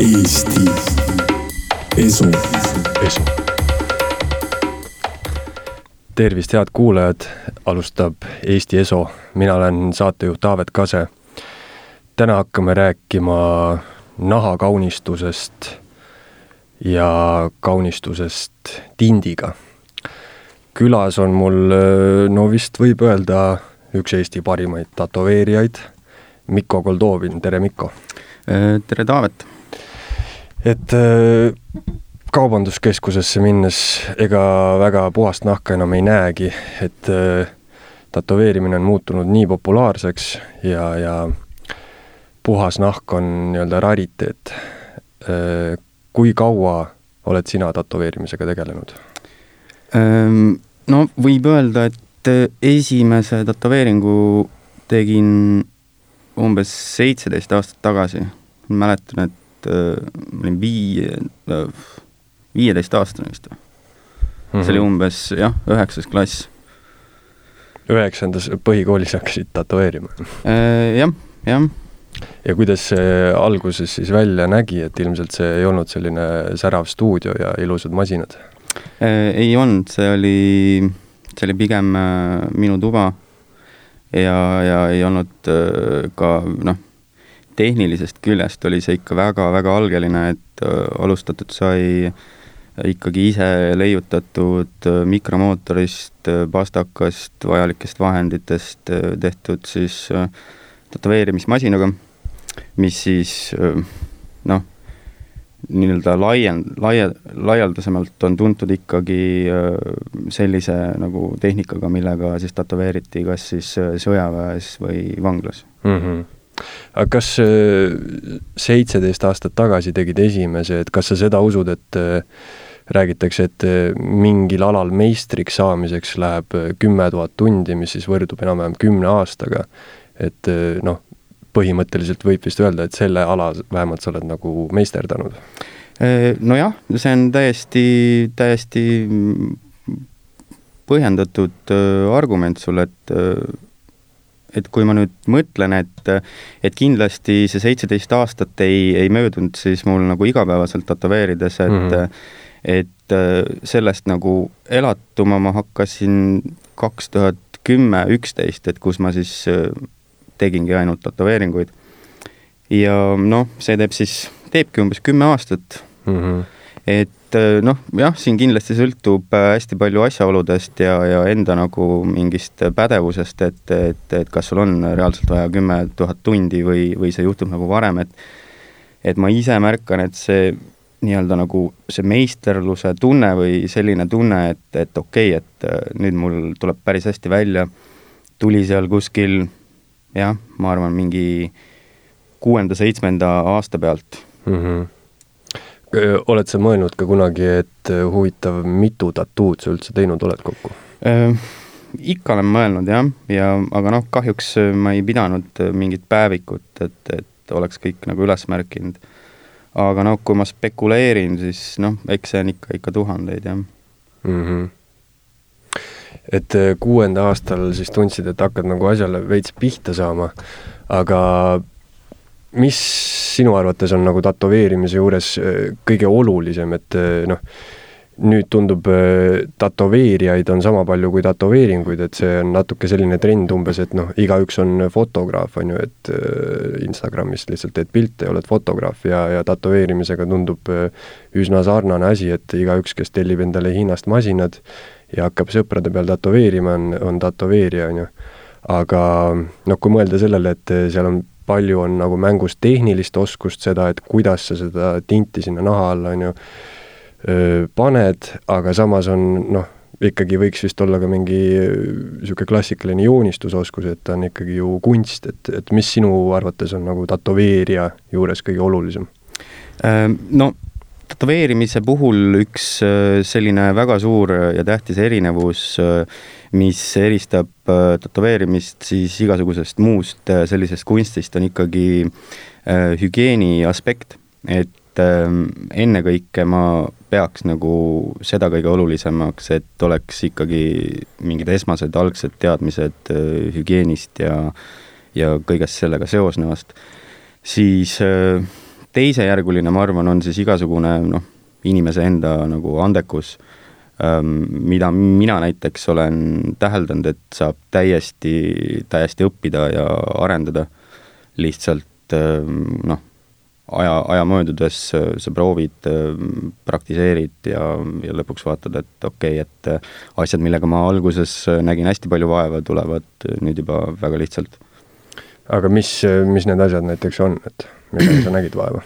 Eesti Esu. Esu. tervist, head kuulajad, alustab Eesti Eso, mina olen saatejuht Taavet Kase. täna hakkame rääkima nahakaunistusest ja kaunistusest tindiga. külas on mul, no vist võib öelda, üks Eesti parimaid tätoveerijaid, Mikko Koldovin, tere Mikko tere, Taavet. Et äh, kaubanduskeskusesse minnes ega väga puhast nahka enam ei näegi, et äh, tätoveerimine on muutunud nii populaarseks ja, ja puhas nahk on nii-öelda rariteet. kui kaua oled sina tätoveerimisega tegelenud? Ehm, no võib öelda, et esimese tätoveeringu tegin umbes seitseteist aastat tagasi. mäletan, et äh, ma olin viie, viieteistaastane vist või? Mhm. see oli umbes jah, üheksas klass. üheksandas põhikoolis hakkasid tätoveerima. jah, jah, ja kuidas see alguses siis välja nägi, et ilmselt see ei olnud selline särav stuudio ja ilusad masinad? ei olnud, see oli, see oli pigem äh, minu tuba ja, ja ei olnud äh, ka noh, tehnilisest küljest oli see ikka väga-väga algeline, et äh, alustatud sai ikkagi ise leiutatud äh, mikromootorist, pastakast, vajalikest vahenditest äh, tehtud siis äh, tätoveerimismasinaga, mis siis äh, noh, nii-öelda laien-, laia-, laialdasemalt on tuntud ikkagi äh, sellise nagu tehnikaga, millega siis tätoveeriti kas siis äh, sõjaväes või vanglas. mm. -hmm. Aga kas äh, seitseteist aastat tagasi tegid esimese, et kas sa seda usud, et äh, räägitakse, et äh, mingil alal meistriks saamiseks läheb äh, kümme tuhat tundi, mis siis võrdub enam-vähem kümne aastaga, et noh, põhimõtteliselt võib vist öelda, et selle ala vähemalt sa oled nagu meisterdanud. nojah, see on täiesti, täiesti mm, põhjendatud argument sul, et et kui ma nüüd mõtlen, et, et kindlasti see seitseteist aastat ei, ei möödunud siis mul nagu igapäevaselt tätoveerides, et mm. -hmm. et äh, sellest nagu elatuma ma hakkasin kaks tuhat kümme, üksteist, et kus ma siis äh, tegingi ainult tätoveeringuid. ja noh, see teeb siis, teebki umbes kümme aastat Mm -hmm. et äh, noh, jah, siin kindlasti sõltub äh, hästi palju asjaoludest ja, ja enda nagu mingist pädevusest, et, et, et kas sul on reaalselt vaja kümme tuhat tundi või, või see juhtub nagu varem, et et ma ise märkan, et see nii-öelda nagu see meisterluse tunne või selline tunne, et, et okei okay,, et äh, nüüd mul tuleb päris hästi välja, tuli seal kuskil jah, ma arvan, mingi kuuenda-seitsmenda aasta pealt mm. -hmm. Oled sa mõelnud ka kunagi, et huvitav, mitu tattood sa üldse teinud oled kokku? Ikka olen mõelnud jah, ja aga noh, kahjuks ma ei pidanud mingit päevikut, et, et oleks kõik nagu üles märkinud. aga noh, kui ma spekuleerin, siis noh, eks see on ikka, ikka tuhandeid jah. mm. -hmm. et kuuenda aastal siis tundsid, et hakkad nagu asjale veits pihta saama, aga mis sinu arvates on nagu tätoveerimise juures äh, kõige olulisem, et äh, noh, nüüd tundub, tätoveerijaid on sama palju kui tätoveeringuid, et see on natuke selline trend umbes, et noh, igaüks on fotograaf, on ju, et äh, Instagramis lihtsalt teed pilte ja oled fotograaf ja, ja tätoveerimisega tundub äh, üsna sarnane asi, et igaüks, kes tellib endale Hiinast masinad ja hakkab sõprade peal tätoveerima, on, on tätoveerija, on ju. aga noh, kui mõelda sellele, et seal on palju on nagu mängus tehnilist oskust, seda, et kuidas sa seda tinti sinna naha alla, on ju, paned, aga samas on noh, ikkagi võiks vist olla ka mingi niisugune klassikaline joonistusoskus, et ta on ikkagi ju kunst, et, et mis sinu arvates on nagu tätoveerija juures kõige olulisem? no tätoveerimise puhul üks äh, selline väga suur ja tähtis erinevus, mis eristab äh, tätoveerimist siis igasugusest muust äh, sellisest kunstist, on ikkagi hügieeni aspekt, et ennekõike ma peaks nagu seda kõige olulisemaks, et oleks ikkagi mingid esmased algsed teadmised hügieenist ja ja kõigest sellega seosnevast, siis äh, teisejärguline, ma arvan, on siis igasugune noh, inimese enda nagu andekus, ähm, mida mina näiteks olen täheldanud, et saab täiesti, täiesti õppida ja arendada lihtsalt ähm, noh, aja, aja möödudes äh, sa proovid, ähm, praktiseerid ja, ja lõpuks vaatad, et okei okay,, et äh, asjad, millega ma alguses äh, nägin hästi palju vaeva, tulevad nüüd juba väga lihtsalt. aga mis, mis need asjad näiteks on, et millega sa nägid vaeva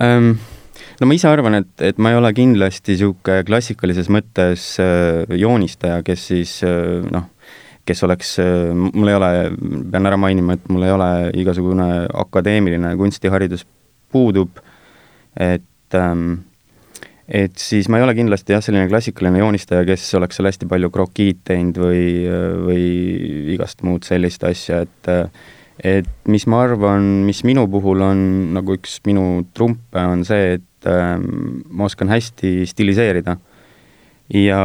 um,? no ma ise arvan, et, et ma ei ole kindlasti niisugune klassikalises mõttes äh, joonistaja, kes siis äh, noh, kes oleks äh,, mul ei ole, pean ära mainima, et mul ei ole igasugune akadeemiline kunstiharidus puudub, et ähm, et siis ma ei ole kindlasti jah, selline klassikaline joonistaja, kes oleks seal hästi palju krokiid teinud või, või igast muud sellist asja, et et mis ma arvan, mis minu puhul on nagu üks minu trumpe, on see, et äh, ma oskan hästi stiliseerida. ja,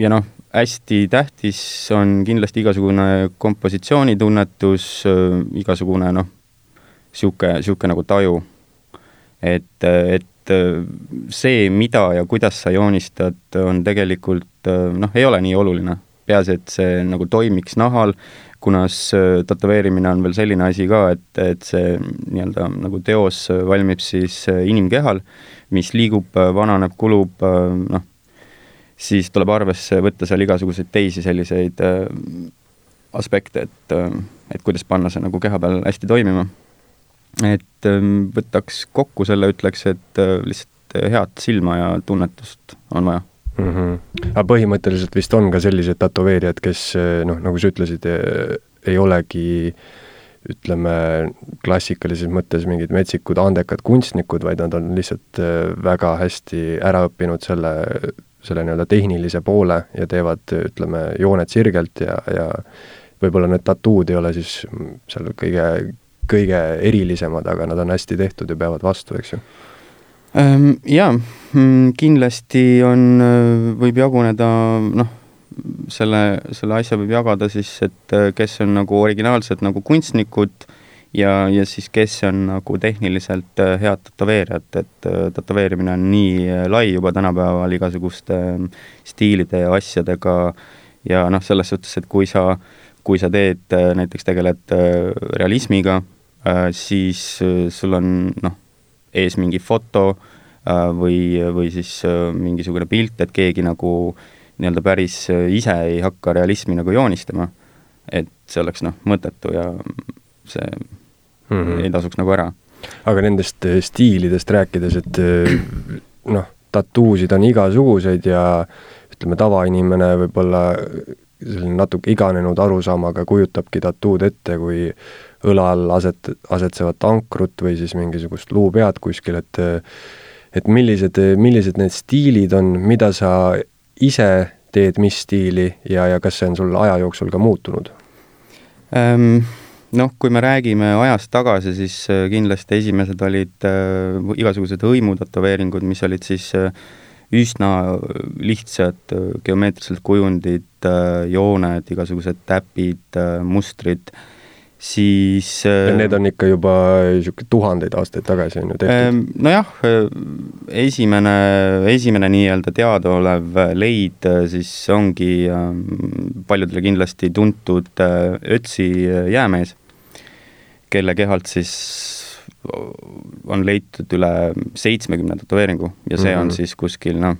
ja noh, hästi tähtis on kindlasti igasugune kompositsioonitunnetus äh,, igasugune noh, niisugune, niisugune nagu taju. et, et äh, see, mida ja kuidas sa joonistad, on tegelikult äh, noh, ei ole nii oluline. peaasi, et see nagu toimiks nahal, kunas tätoveerimine on veel selline asi ka, et, et see nii-öelda nagu teos valmib siis äh, inimkehal, mis liigub, vananeb, kulub, äh, noh, siis tuleb arvesse võtta seal igasuguseid teisi selliseid äh, aspekte, et, et kuidas panna see nagu keha peal hästi toimima. et võtaks kokku selle, ütleks, et lihtsalt head silma ja tunnetust on vaja mm. -hmm. aga põhimõtteliselt vist on ka sellised tätoveerijad, kes noh, nagu sa ütlesid, ei olegi ütleme, klassikalises mõttes mingid metsikud andekad kunstnikud, vaid nad on lihtsalt äh, väga hästi ära õppinud selle, selle nii-öelda tehnilise poole ja teevad, ütleme, jooned sirgelt ja, ja võib-olla need tattood ei ole siis seal kõige, kõige erilisemad, aga nad on hästi tehtud ja peavad vastu, eks ju jaa, mm, kindlasti on, äh, võib jaguneda noh, selle, selle asja võib jagada siis, et äh, kes on nagu originaalsed nagu kunstnikud ja, ja siis kes on nagu tehniliselt äh, head tätoveerijad, et tätoveerimine on nii lai juba tänapäeval igasuguste stiilide ja asjadega ja noh, selles suhtes, et kui sa, kui sa teed, näiteks tegeled realismiga, siis sul on noh, ees mingi foto äh, või, või siis äh, mingisugune pilt, et keegi nagu nii-öelda päris äh, ise ei hakka realismi nagu joonistama. et see oleks noh, mõttetu ja see mm -hmm. ei tasuks nagu ära. aga nendest stiilidest rääkides, et noh, tattuusid on igasuguseid ja ütleme, tavainimene võib-olla selline natuke iganenud arusaamaga kujutabki tattuud ette kui õla all aset, asetsevat ankrut või siis mingisugust luupead kuskil, et et millised, millised need stiilid on, mida sa ise teed, mis stiili ja, ja kas see on sul aja jooksul ka muutunud ähm,? Noh, kui me räägime ajast tagasi, siis äh, kindlasti esimesed olid äh, igasugused hõimutätoveeringud, mis olid siis äh, üsna lihtsad äh, geomeetrilised kujundid äh,, jooned, igasugused täpid äh,, mustrid äh,, siis ja need on ikka juba niisugune tuhandeid aastaid tagasi on ju tehtud? Ehm, nojah, esimene, esimene nii-öelda teadaolev leid siis ongi ähm, paljudele kindlasti tuntud äh, äh, jäämees, kelle kehalt siis on leitud üle seitsmekümne tätoveeringu ja see mm -hmm. on mhm. siis kuskil noh,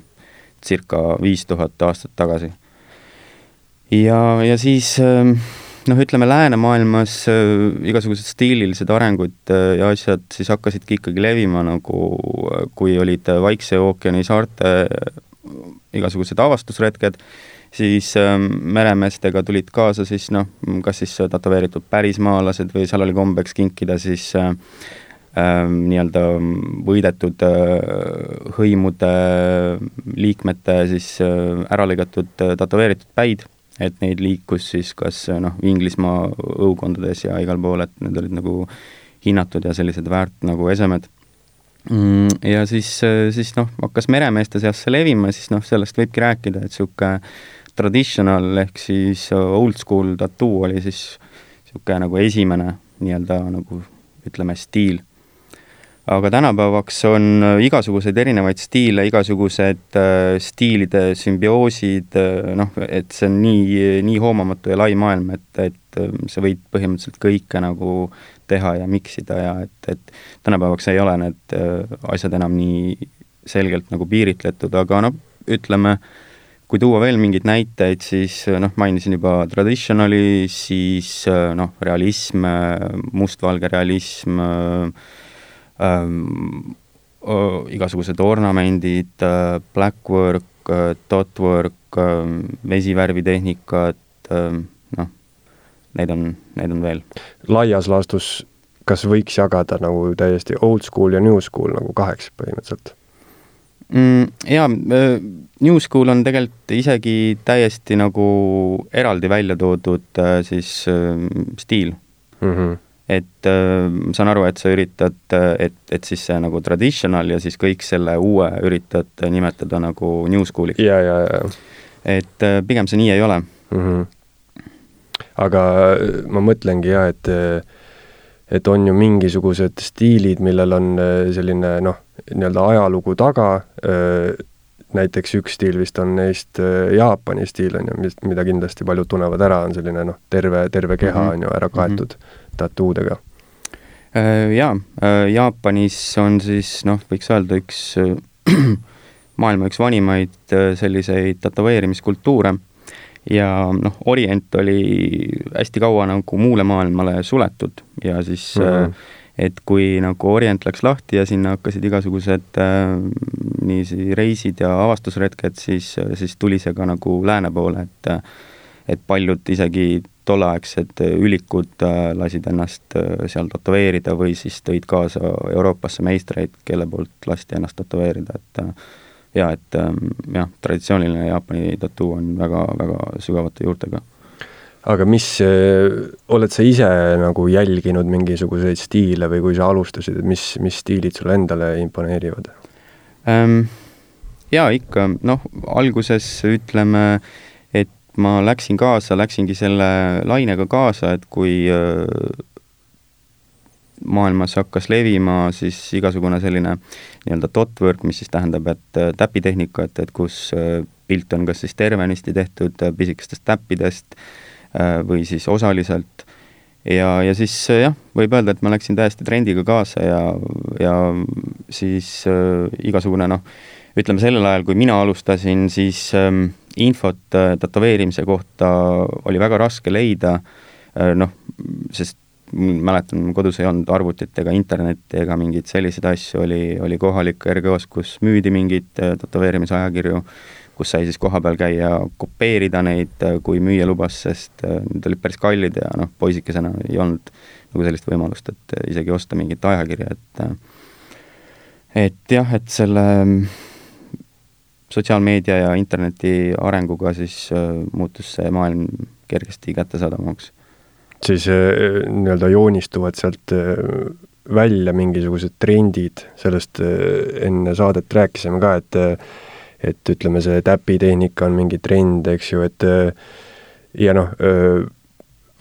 circa viis tuhat aastat tagasi. ja, ja siis äh, noh, ütleme läänemaailmas äh, igasugused stiililised arengud äh, ja asjad siis hakkasidki ikkagi levima nagu, äh, kui olid Vaikse ookeani saarte igasugused avastusretked, siis äh, meremeestega tulid kaasa siis noh, kas siis tätoveeritud pärismaalased või seal oli kombeks kinkida siis äh, äh, nii-öelda võidetud hõimude liikmete siis ära lõigatud tätoveeritud päid et neid liikus siis kas noh, Inglismaa õukondades ja igal pool, et need olid nagu hinnatud ja sellised väärt nagu esemed. Mm, ja siis, siis noh, hakkas meremeeste seas see levima, siis noh, sellest võibki rääkida, et niisugune traditional ehk siis old school tattoo oli siis niisugune nagu esimene nii-öelda nagu ütleme, stiil. Aga tänapäevaks on igasuguseid erinevaid stiile, igasugused äh, stiilide sümbioosid äh,, noh, et see on nii, nii hoomamatu ja lai maailm, et, et äh, sa võid põhimõtteliselt kõike nagu teha ja miksida ja et, et tänapäevaks ei ole need äh, asjad enam nii selgelt nagu piiritletud, aga noh, ütleme, kui tuua veel mingeid näiteid, siis noh, mainisin juba traditionali, siis noh, realism, mustvalge realism ähm,, igasugused ornamendid, blackwork, dotwork, vesivärvitehnikad, noh, neid on, neid on veel. laias laastus, kas võiks jagada nagu täiesti old school ja new school nagu kaheks põhimõtteliselt? mm,? Jaa, äh, New School on tegelikult isegi täiesti nagu eraldi välja toodud äh, siis äh, stiil mm. -hmm. Et äh, saan aru, et sa üritad, et, et siis see nagu traditional ja siis kõik selle uue üritad nimetada nagu New School'iks. ja, ja, ja. et äh, pigem see nii ei ole mm. -hmm. aga ma mõtlengi jah, et et on ju mingisugused stiilid, millel on selline noh, nii-öelda ajalugu taga, näiteks üks stiil vist on neist Jaapani stiil, on ju, mis, mida kindlasti paljud tunnevad ära, on selline noh, terve, terve keha mm -hmm. on ju ära kaetud mm -hmm. Tattoodega. Jaa, Jaapanis on siis noh, võiks öelda üks maailma üks vanimaid selliseid tätoveerimiskultuure ja noh, Orient oli hästi kaua nagu muule maailmale suletud ja siis mm -hmm et kui nagu Orient läks lahti ja sinna hakkasid igasugused äh, niiviisi reisid ja avastusretked, siis, siis tuli see ka nagu lääne poole, et et paljud isegi tolleaegsed ülikud äh, lasid ennast äh, seal tätoveerida või siis tõid kaasa Euroopasse meistreid, kelle poolt lasti ennast tätoveerida, et äh, jaa, et ähm, jah, traditsiooniline Jaapani tattoo on väga, väga sügavate juurtega aga mis, oled sa ise nagu jälginud mingisuguseid stiile või kui sa alustasid, et mis, mis stiilid sulle endale imponeerivad ähm,? Jaa, ikka, noh, alguses ütleme, et ma läksin kaasa, läksingi selle lainega kaasa, et kui äh, maailmas hakkas levima siis igasugune selline nii-öelda dot-work, mis siis tähendab, et äh, täpitehnika, et, et kus äh, pilt on kas siis tervenisti tehtud pisikestest täppidest või siis osaliselt. ja, ja siis jah, võib öelda, et ma läksin täiesti trendiga kaasa ja, ja siis äh, igasugune noh, ütleme sellel ajal, kui mina alustasin, siis ähm, infot äh, tätoveerimise kohta oli väga raske leida äh,, noh, sest mäletan, kodus ei olnud arvutit ega internetti ega mingeid selliseid asju, oli, oli kohalik R-kiosk, kus müüdi mingeid äh, tätoveerimisajakirju äh,, kus sai siis kohapeal käia, kopeerida neid, kui müüja lubas, sest äh, need olid päris kallid ja noh, poisikesena ei olnud nagu sellist võimalust, et äh, isegi osta mingit ajakirja, et äh, et jah, et selle sotsiaalmeedia ja interneti arenguga siis muutus see maailm kergesti kättesaadavamaks. siis nii-öelda joonistuvad sealt välja mingisugused trendid, sellest enne saadet rääkisime ka, et et ütleme, see täpitehnika on mingi trend, eks ju, et ja noh,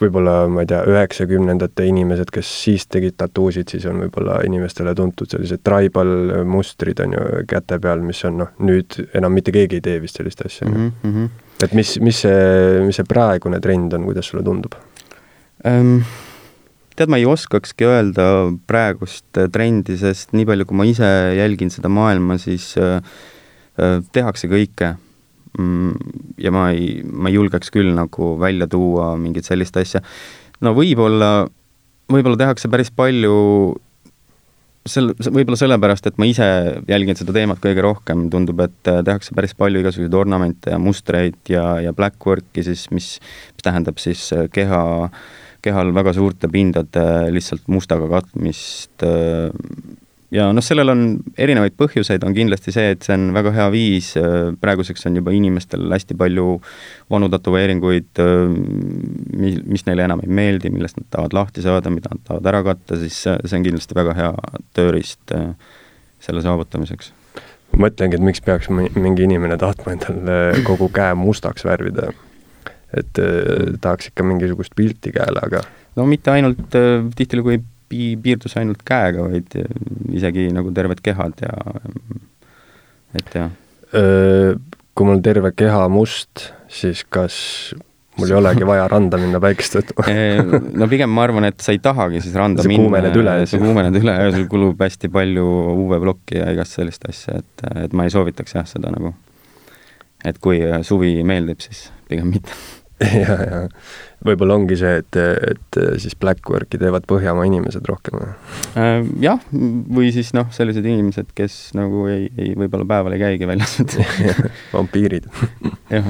võib-olla ma ei tea, üheksakümnendate inimesed, kes siis tegid tattoosid, siis on võib-olla inimestele tuntud sellised tribal mustrid on ju käte peal, mis on noh, nüüd enam mitte keegi ei tee vist sellist asja mm. -hmm. et mis, mis see, mis see praegune trend on, kuidas sulle tundub um...? tead, ma ei oskakski öelda praegust trendi, sest nii palju, kui ma ise jälgin seda maailma, siis äh, tehakse kõike ja ma ei, ma ei julgeks küll nagu välja tuua mingit sellist asja. no võib-olla, võib-olla tehakse päris palju sel-, võib-olla sellepärast, et ma ise jälgin seda teemat kõige rohkem, tundub, et äh, tehakse päris palju igasuguseid ornamente ja mustreid ja, ja blackwork'i siis, mis, mis tähendab siis äh, keha, kehal väga suurte pindade lihtsalt mustaga katmist äh, ja noh, sellel on erinevaid põhjuseid, on kindlasti see, et see on väga hea viis, äh, praeguseks on juba inimestel hästi palju vanu tätoveeringuid, äh, mi-, mis neile enam ei meeldi, millest nad tahavad lahti saada, mida nad tahavad ära katta, siis see on kindlasti väga hea tööriist äh, selle saavutamiseks. ma mõtlengi, et miks peaks mingi inimene tahtma endale kogu käe mustaks värvida. et tahaks ikka mingisugust pilti käele, aga no mitte ainult, tihtilugu ei pi-, piirdus ainult käega, vaid isegi nagu terved kehad ja et jah. Kui mul terve keha must, siis kas mul ei olegi vaja randa minna päikest võtma no pigem ma arvan, et sa ei tahagi siis randa sa minna. kuumened üle. sa kuumened üle ja sul kulub hästi palju UV-plokki ja igast sellist asja, et, et ma ei soovitaks jah, seda nagu. et kui suvi meeldib, siis pigem mitte ja, ja võib-olla ongi see, et, et siis black work'i teevad Põhjamaa inimesed rohkem? Äh, jah, või siis noh, sellised inimesed, kes nagu ei, ei võib-olla päeval ei käigi väljas vampiirid jah.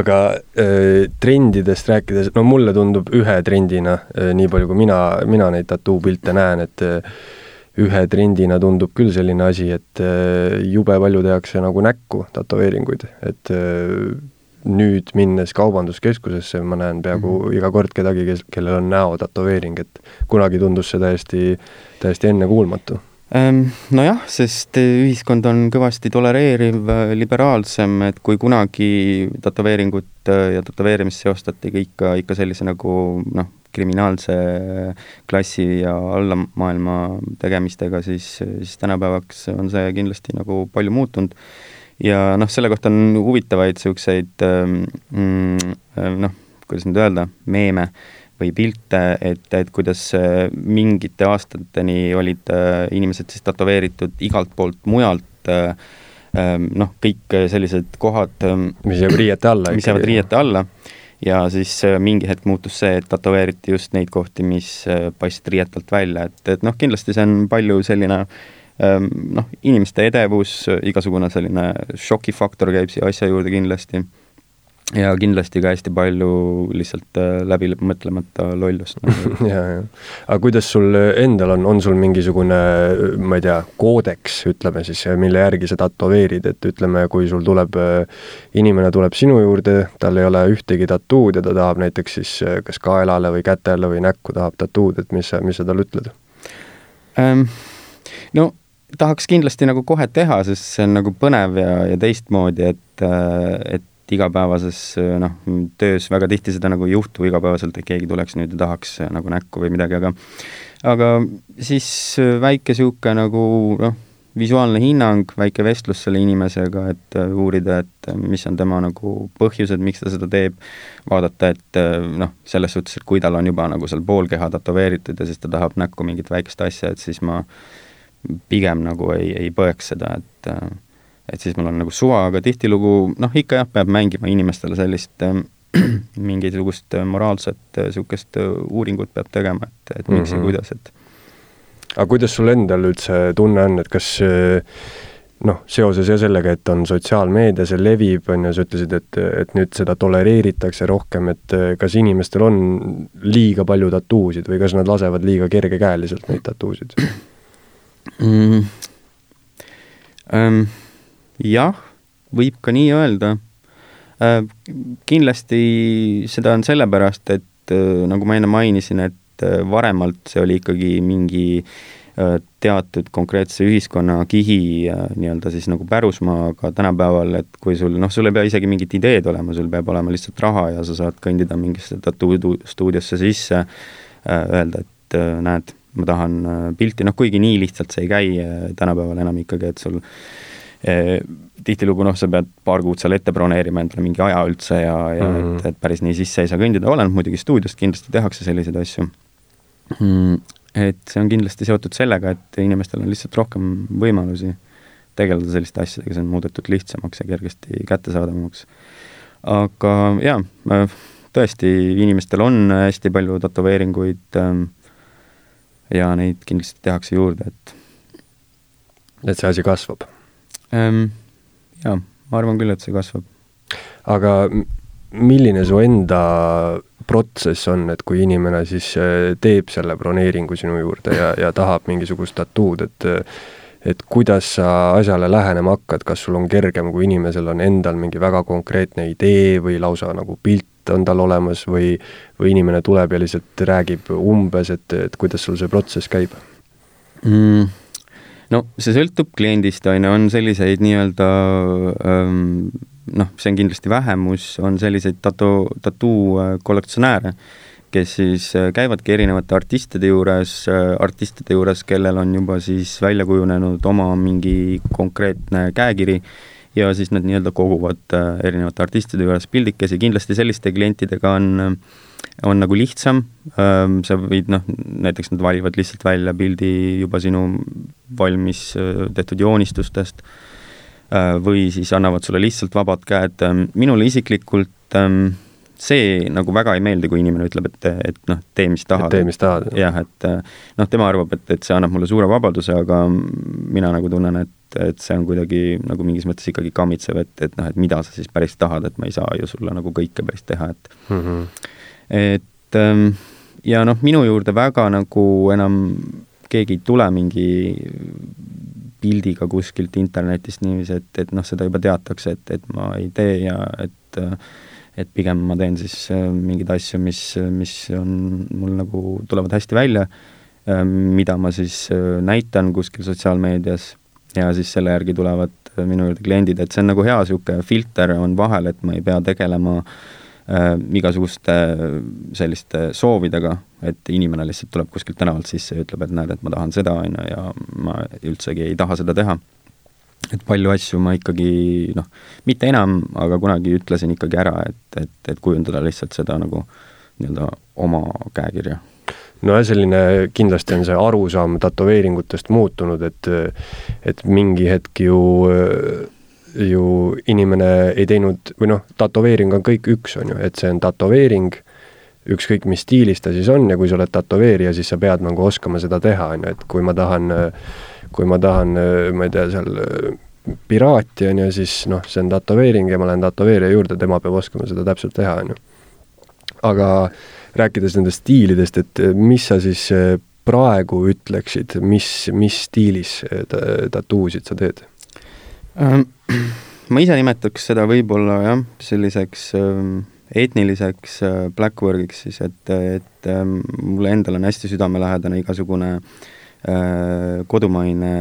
aga äh, trendidest rääkides, no mulle tundub ühe trendina äh,, nii palju kui mina, mina neid tattoo pilte näen, et ühe trendina tundub küll selline asi, et jube palju tehakse nagu näkku tätoveeringuid, et nüüd minnes kaubanduskeskusesse, ma näen peaaegu mm -hmm. iga kord kedagi, kes, kellel on näo tätoveering, et kunagi tundus see täiesti, täiesti ennekuulmatu ehm, nojah, sest ühiskond on kõvasti tolereeriv, liberaalsem, et kui kunagi tätoveeringut ja tätoveerimist seostati ka ikka, ikka sellise nagu noh, kriminaalse klassi ja allamaailma tegemistega, siis, siis tänapäevaks on see kindlasti nagu palju muutunud ja noh, selle kohta on huvitavaid niisuguseid ähm, mm, äh, noh, kuidas nüüd öelda, meeme või pilte, et, et kuidas äh, mingite aastateni olid äh, inimesed siis tätoveeritud igalt poolt mujalt ähm, noh, kõik sellised kohad ähm, mis jäävad riiete alla. mis jäävad riiete alla ja siis mingi hetk muutus see, et tätoveeriti just neid kohti, mis paistsid riietelt välja, et, et noh, kindlasti see on palju selline äh, noh, inimeste edevus, igasugune selline šokifaktor käib siia asja juurde kindlasti ja kindlasti ka hästi palju lihtsalt äh, läbi mõtlemata lollust nagu. ja, ja. aga kuidas sul endal on, on sul mingisugune, ma ei tea, koodeks, ütleme siis, mille järgi sa tätoveerid, et ütleme, kui sul tuleb, äh, inimene tuleb sinu juurde, tal ei ole ühtegi tattood ja ta tahab näiteks siis äh, kas kaelale või kätele või näkku tahab tattood, et mis sa, mis sa talle ütled um,? no tahaks kindlasti nagu kohe teha, sest see on nagu põnev ja, ja teistmoodi, et, et igapäevases noh, töös väga tihti seda nagu ei juhtu igapäevaselt, et keegi tuleks nüüd ja tahaks nagu näkku või midagi, aga aga siis väike niisugune nagu noh, visuaalne hinnang, väike vestlus selle inimesega, et uurida, et mis on tema nagu põhjused, miks ta seda teeb, vaadata, et noh, selles suhtes, et kui tal on juba nagu seal pool keha tätoveeritud ja siis ta tahab näkku mingit väikest asja, et siis ma pigem nagu ei, ei põeks seda, et et siis mul on nagu suva, aga tihtilugu noh, ikka jah, peab mängima inimestele sellist äh, mingisugust moraalset niisugust uuringut peab tegema, et, et miks mm -hmm. ja mhm. kuidas, et aga kuidas sul endal üldse tunne on, et kas noh, seoses ja sellega, et on sotsiaalmeedia, see levib, on ju, sa ütlesid, et, et nüüd seda tolereeritakse rohkem, et kas inimestel on liiga palju tattuusid või kas nad lasevad liiga kergekäeliselt neid tattuusid? Mm,? Ähm, jah, võib ka nii öelda äh,. kindlasti seda on sellepärast, et äh, nagu ma enne mainisin, et äh, varemalt see oli ikkagi mingi äh, teatud konkreetse ühiskonnakihi äh, nii-öelda siis nagu pärusmaa, aga tänapäeval, et kui sul, noh, sul ei pea isegi mingit ideed olema, sul peab olema lihtsalt raha ja sa saad kõndida mingisse tattoo stuudiosse sisse äh,, öelda, et äh, näed ma tahan äh, pilti, noh kuigi nii lihtsalt see ei käi äh, tänapäeval enam ikkagi, et sul eh, tihtilugu noh, sa pead paar kuud seal ette broneerima endale mingi aja üldse ja, ja mm -hmm. et, et päris nii sisse ei saa kõndida, oleneb muidugi stuudiost, kindlasti tehakse selliseid asju mm,. et see on kindlasti seotud sellega, et inimestel on lihtsalt rohkem võimalusi tegeleda selliste asjadega, see on muudetud lihtsamaks ja kergesti kättesaadavamaks. aga jaa, tõesti, inimestel on hästi palju tätoveeringuid ähm, ja neid kindlasti tehakse juurde, et et see asi kasvab ähm,? Jaa, ma arvan küll, et see kasvab. aga milline su enda protsess on, et kui inimene siis äh, teeb selle broneeringu sinu juurde ja, ja tahab mingisugust tattood, et et kuidas sa asjale lähenema hakkad, kas sul on kergem, kui inimesel on endal mingi väga konkreetne idee või lausa nagu pilt on tal olemas või, või inimene tuleb ja lihtsalt räägib umbes, et, et kuidas sul see protsess käib mm.? no see sõltub kliendist, on ju, on selliseid nii-öelda ähm, noh, see on kindlasti vähemus, on selliseid tattoo, tattoo kollektsionääre, kes siis äh, käivadki erinevate artistide juures, äh, artistide juures, kellel on juba siis välja kujunenud oma mingi konkreetne käekiri ja siis nad nii-öelda koguvad äh, erinevate artistide juures pildikesi, kindlasti selliste klientidega on, on nagu lihtsam, ähm, sa võid noh, näiteks nad valivad lihtsalt välja pildi juba sinu valmis tehtud joonistustest või siis annavad sulle lihtsalt vabad käed, ähm, minule isiklikult ähm, see nagu väga ei meeldi, kui inimene ütleb, et, et noh, tee, mis tahad. tee, mis tahad. jah, et noh, tema arvab, et, et see annab mulle suure vabaduse, aga mina nagu tunnen, et, et see on kuidagi nagu mingis mõttes ikkagi kammitsev, et, et noh, et mida sa siis päris tahad, et ma ei saa ju sulle nagu kõike päris teha, et mm -hmm. et ähm, ja noh, minu juurde väga nagu enam keegi ei tule mingi pildiga kuskilt internetist niiviisi, et, et noh, seda juba teatakse, et, et ma ei tee ja et äh, et pigem ma teen siis äh, mingeid asju, mis, mis on mul nagu, tulevad hästi välja, äh, mida ma siis äh, näitan kuskil sotsiaalmeedias ja siis selle järgi tulevad minu juurde kliendid, et see on nagu hea niisugune filter on vahel, et ma ei pea tegelema äh, igasuguste selliste soovidega, et inimene lihtsalt tuleb kuskilt tänavalt sisse ja ütleb, et näed, et ma tahan seda, on ju, ja ma üldsegi ei taha seda teha et palju asju ma ikkagi noh, mitte enam, aga kunagi ütlesin ikkagi ära, et, et, et kujundada lihtsalt seda nagu nii-öelda oma käekirja. nojah, selline kindlasti on see arusaam tätoveeringutest muutunud, et et mingi hetk ju ju inimene ei teinud või noh, tätoveering on kõik üks, on ju, et see on tätoveering, ükskõik mis stiilis ta siis on ja kui sa oled tätoveerija, siis sa pead nagu oskama seda teha, on ju, et kui ma tahan äh, kui ma tahan, ma ei tea, seal piraati, on ju, siis noh, see on tätoveering ja ma lähen tätoveerija juurde, tema peab oskama seda täpselt teha, on ju. aga rääkides nendest stiilidest, et mis sa siis praegu ütleksid, mis, mis stiilis tattuusid sa teed? Ähm, ma ise nimetaks seda võib-olla jah, selliseks ähm, etniliseks äh, blackwork'iks siis, et, et ähm, mulle endale on hästi südamelähedane igasugune äh, Äh, kodumaine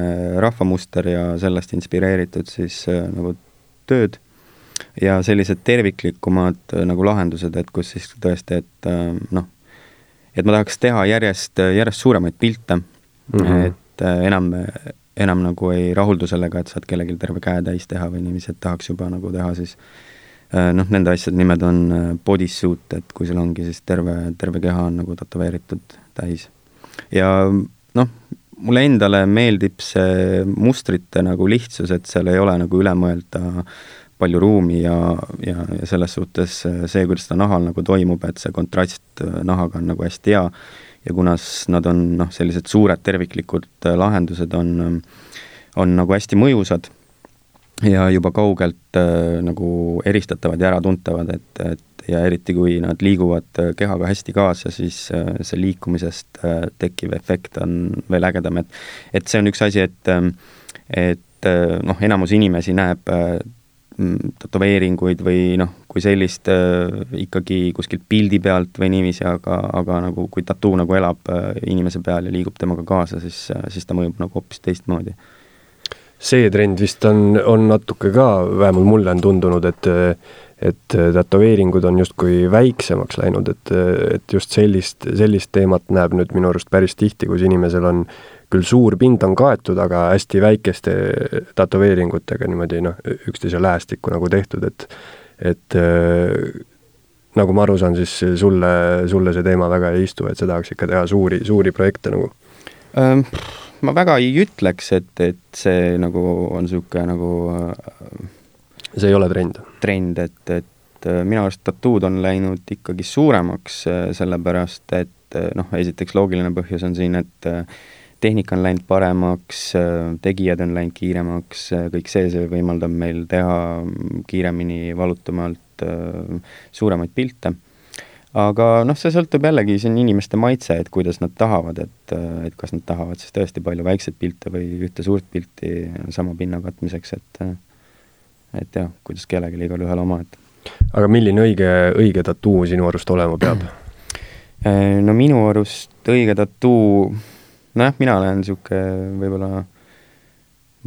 rahvamuster ja sellest inspireeritud siis äh, nagu tööd ja sellised terviklikumad äh, nagu lahendused, et kus siis tõesti, et noh, et ma tahaks teha järjest, järjest suuremaid pilte mm, -hmm. et enam, enam nagu ei rahuldu sellega, et saad kellelgi terve käe täis teha või niiviisi, et tahaks juba nagu teha siis noh, nende asjade nimed on bodysuit, et kui sul ongi siis terve, terve keha on nagu tätoveeritud täis. ja noh, mulle endale meeldib see mustrite nagu lihtsus, et seal ei ole nagu üle mõelda palju ruumi ja, ja, ja selles suhtes see, kuidas ta nahal nagu toimub, et see kontrast nahaga on nagu hästi hea ja kuna nad on noh, sellised suured terviklikud lahendused on, on nagu hästi mõjusad ja juba kaugelt äh, nagu eristatavad ja äratuntavad, et, et ja eriti, kui nad liiguvad äh, kehaga hästi kaasa, siis äh, see liikumisest äh, tekkiv efekt on veel ägedam, et et see on üks asi, et ähm, et noh, enamus inimesi näeb mm, tätoveeringuid või noh, kui sellist ikkagi kuskilt pildi pealt või niiviisi, aga, aga nagu kui tattoo nagu elab inimese peal ja liigub temaga kaasa, siis, siis ta mõjub nagu hoopis teistmoodi see trend vist on, on natuke ka, vähemalt mulle on tundunud, et et tätoveeringud on justkui väiksemaks läinud, et, et just sellist, sellist teemat näeb nüüd minu arust päris tihti, kus inimesel on küll suur pind on kaetud, aga hästi väikeste tätoveeringutega niimoodi noh, üksteise lähestikku nagu tehtud, et et nagu ma aru saan, siis sulle, sulle see teema väga ei istu, et sa tahaks ikka teha suuri, suuri projekte nagu ähm,? Ma väga ei ütleks, et, et see nagu on niisugune nagu äh, see ei ole trend? trend, et, et äh, minu arust tattood on läinud ikkagi suuremaks, äh, sellepärast et noh, esiteks loogiline põhjus on siin, et tehnika on läinud paremaks, tegijad on läinud kiiremaks, kõik see, see võimaldab meil teha kiiremini, valutumalt suuremaid pilte. Aga noh, see sõltub jällegi, see on inimeste maitse, et kuidas nad tahavad, et, et kas nad tahavad siis tõesti palju väikseid pilte või ühte suurt pilti sama pinna katmiseks, et et jah, kuidas kellelegi igalühel oma, et. aga milline õige, õige tattoo sinu arust olema peab? No minu arust õige tattoo, nojah, mina olen niisugune võib-olla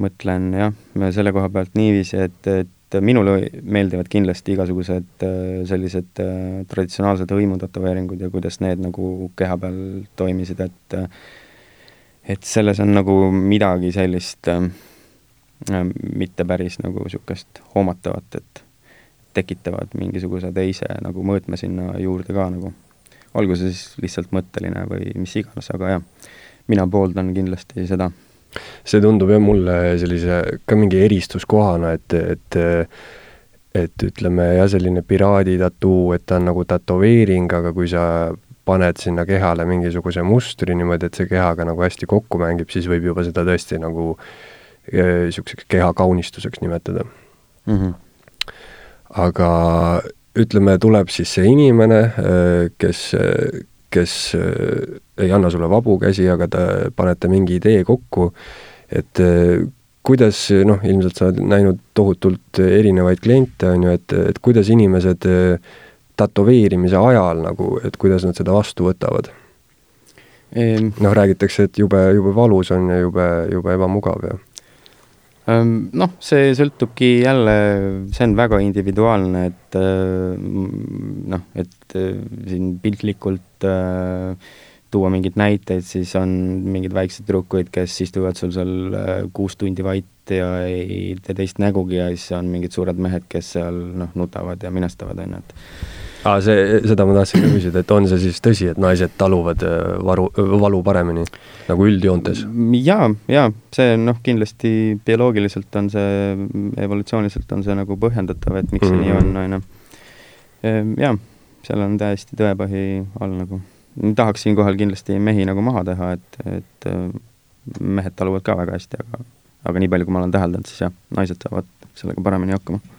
mõtlen jah, selle koha pealt niiviisi, et, et et minule meeldivad kindlasti igasugused sellised traditsionaalsed hõimutatoveeringud ja kuidas need nagu keha peal toimisid, et et selles on nagu midagi sellist äh, mitte päris nagu niisugust hoomatavat, et tekitavad mingisuguse teise nagu mõõtme sinna juurde ka nagu. olgu see siis lihtsalt mõtteline või mis iganes, aga jah, mina pooldan kindlasti seda. See tundub jah mulle sellise ka mingi eristuskohana, et, et et ütleme jah, selline piraadi tattoo, et ta on nagu tätoveering, aga kui sa paned sinna kehale mingisuguse mustri niimoodi, et see kehaga nagu hästi kokku mängib, siis võib juba seda tõesti nagu niisuguseks keha kaunistuseks nimetada mm. -hmm. aga ütleme, tuleb siis see inimene, kes, kes ei anna sulle vabu käsi, aga te panete mingi idee kokku, et kuidas, noh, ilmselt sa oled näinud tohutult erinevaid kliente, on ju, et, et kuidas inimesed äh, tätoveerimise ajal nagu, et kuidas nad seda vastu võtavad? Noh, räägitakse, et jube, jube valus on ja jube, jube ebamugav ja noh, see sõltubki jälle, see on väga individuaalne, et noh, et siin piltlikult tuua mingeid näiteid, siis on mingeid väikseid tüdrukuid, kes istuvad sul seal kuus tundi vait ja ei tee teist nägugi ja siis on mingid suured mehed, kes seal noh, nutavad ja minestavad, on ju, et aa, see, seda ma tahtsin ka küsida, et on see siis tõsi, et naised taluvad äh, varu, valu paremini nagu üldjoontes? jaa, jaa, see noh, kindlasti bioloogiliselt on see, evolutsiooniliselt on see nagu põhjendatav, et miks mm -hmm. see nii on, mhm. on ju. Ehm, jaa, seal on täiesti tõepõhi all nagu. tahaks siinkohal kindlasti mehi nagu maha teha, et, et äh, mehed taluvad ka väga hästi, aga aga nii palju, kui ma olen täheldanud, siis jah, naised saavad sellega paremini hakkama Äh,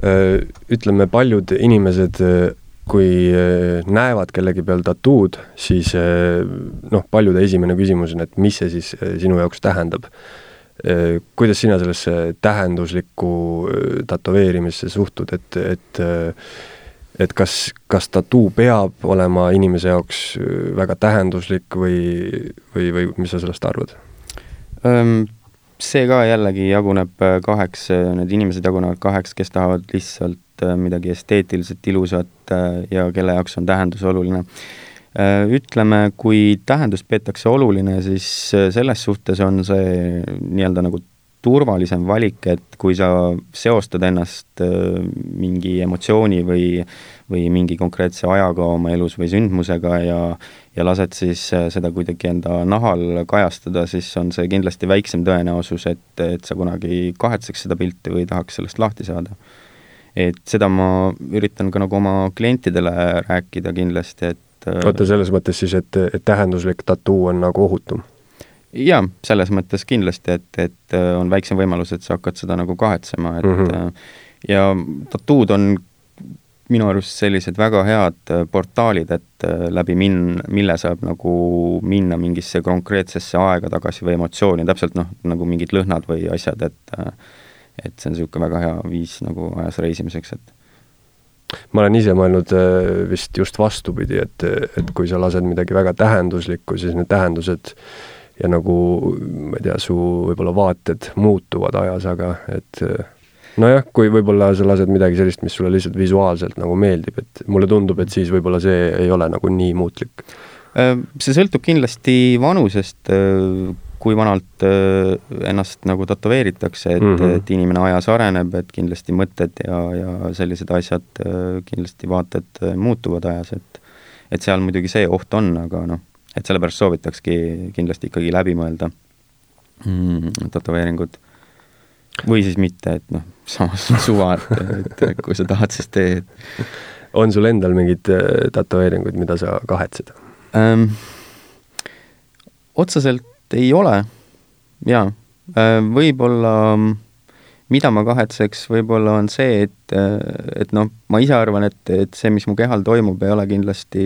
ütleme, paljud inimesed, äh, kui äh, näevad kellegi peal tattood, siis noh, paljude esimene küsimus on, et mis see siis sinu jaoks tähendab. kuidas sina sellesse tähenduslikku tätoveerimisse suhtud, et, et et kas, kas tattoo peab olema inimese jaoks väga tähenduslik või, või, või mis sa sellest arvad? See ka jällegi jaguneb äh, kaheks, äh, need inimesed jagunevad kaheks, kes tahavad lihtsalt äh, midagi esteetiliselt ilusat ja kelle jaoks on tähendus oluline. Ütleme, kui tähendust peetakse oluline, siis selles suhtes on see nii-öelda nagu turvalisem valik, et kui sa seostad ennast mingi emotsiooni või, või mingi konkreetse ajaga oma elus või sündmusega ja ja lased siis äh, seda kuidagi enda nahal kajastada, siis on see kindlasti väiksem tõenäosus, et, et sa kunagi kahetseks seda pilti või tahaks sellest lahti saada. et seda ma üritan ka nagu oma klientidele rääkida kindlasti, et äh, oota, selles mõttes siis, et, et tähenduslik tattoo on nagu ohutum? jaa, selles mõttes kindlasti, et, et äh, on väiksem võimalus, et sa hakkad seda nagu kahetsema, et mm -hmm. ja tattood on minu arust sellised väga head äh, portaalid, et äh, läbi min-, mille saab nagu minna mingisse konkreetsesse aega tagasi või emotsiooni, täpselt noh, nagu mingid lõhnad või asjad, et äh, et see on niisugune väga hea viis nagu ajas reisimiseks, et ma olen ise mõelnud vist just vastupidi, et, et kui sa lased midagi väga tähenduslikku, siis need tähendused ja nagu ma ei tea, su võib-olla vaated muutuvad ajas, aga et nojah, kui võib-olla sa lased midagi sellist, mis sulle lihtsalt visuaalselt nagu meeldib, et mulle tundub, et siis võib-olla see ei ole nagu nii muutlik. Äh, see sõltub kindlasti vanusest, äh, kui vanalt äh, ennast nagu tätoveeritakse, et mm, -hmm. et inimene ajas areneb, et kindlasti mõtted ja, ja sellised asjad, kindlasti vaated muutuvad ajas, et et seal muidugi see oht on, aga noh, et sellepärast soovitakski kindlasti ikkagi läbi mõelda mm, tätoveeringud või siis mitte, et noh, samas suva, et, et kui sa tahad, siis tee. on sul endal mingeid äh, tätoveeringuid, mida sa kahetsed ähm,? otseselt ei ole, jaa. Äh, võib-olla mida ma kahetseks, võib-olla on see, et, et noh, ma ise arvan, et, et see, mis mu kehal toimub, ei ole kindlasti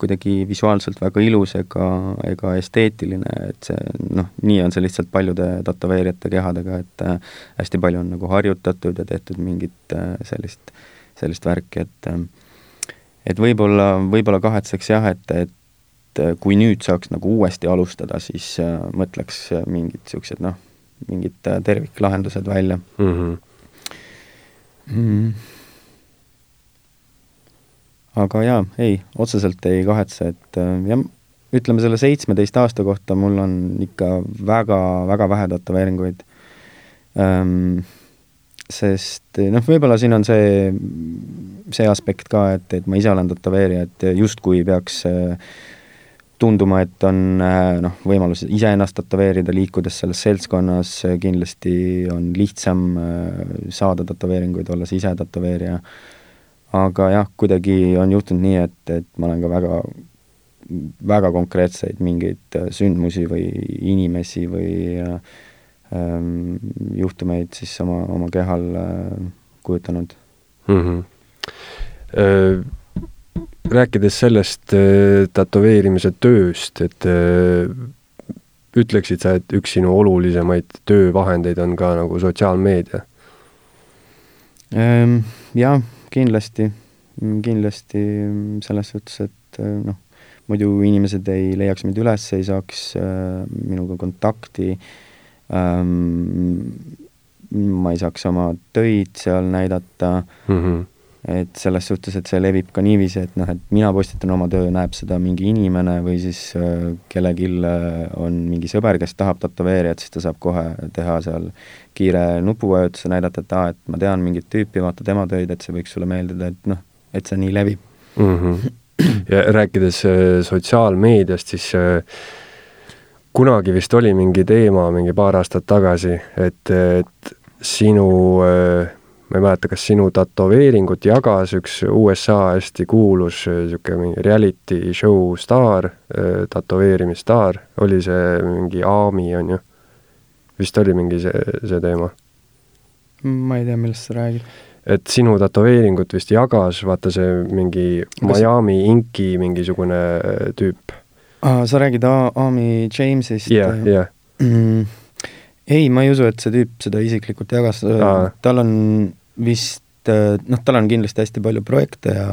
kuidagi visuaalselt väga ilus ega, ega esteetiline, et see noh, nii on see lihtsalt paljude tätoveerijate kehadega, et äh, hästi palju on nagu harjutatud ja tehtud mingit äh, sellist, sellist värki, et äh, et võib-olla, võib-olla kahetseks jah, et, et kui nüüd saaks nagu uuesti alustada, siis mõtleks mingid niisugused noh, mingid äh, terviklahendused välja mm. -hmm. mm.? aga jaa, ei, otseselt ei kahetse, et äh, jah, ütleme selle seitsmeteist aasta kohta mul on ikka väga, väga vähe tätoveeringuid ähm,. sest noh, võib-olla siin on see, see aspekt ka, et, et ma ise olen tätoveerija, et justkui peaks äh, tunduma, et on äh, noh, võimalus iseennast tätoveerida, liikudes selles seltskonnas, kindlasti on lihtsam äh, saada tätoveeringuid, olles ise tätoveerija. aga jah, kuidagi on juhtunud nii, et, et ma olen ka väga, väga konkreetseid mingeid äh, sündmusi või inimesi või ähm, juhtumeid siis oma, oma kehal äh, kujutanud mm. -hmm. Äh rääkides sellest äh, tätoveerimise tööst, et äh, ütleksid sa, et üks sinu olulisemaid töövahendeid on ka nagu sotsiaalmeedia? Ähm,? jah, kindlasti, kindlasti selles suhtes, et äh, noh, muidu inimesed ei leiaks mind üles, ei saaks minuga kontakti. Ähm,, ma ei saaks oma töid seal näidata. Mm, -hmm et selles suhtes, et see levib ka niiviisi, et noh, et mina postitan oma töö, näeb seda mingi inimene või siis äh, kellelgi on mingi sõber, kes tahab tätoveerijat, siis ta saab kohe teha seal kiire nupuvajutuse, näidata, et aa, et ma tean mingit tüüpi, vaata tema töid, et see võiks sulle meeldida, et noh, et see nii levib mm. -hmm. ja rääkides äh, sotsiaalmeediast, siis äh, kunagi vist oli mingi teema mingi paar aastat tagasi, et, et sinu äh, ma ei mäleta, kas sinu tätoveeringut jagas üks USA hästi kuulus niisugune mingi reality show staar, tätoveerimisstaar, oli see mingi Aami, on ju? vist oli mingi see, see teema? ma ei tea, millest sa räägid. et sinu tätoveeringut vist jagas, vaata see mingi kas... Miami Inki mingisugune tüüp. aa, sa räägid Aami Jamesist? jah, jah mm, ei, ma ei usu, et see tüüp seda isiklikult jagas, tal on vist, äh, noh, tal on kindlasti hästi palju projekte ja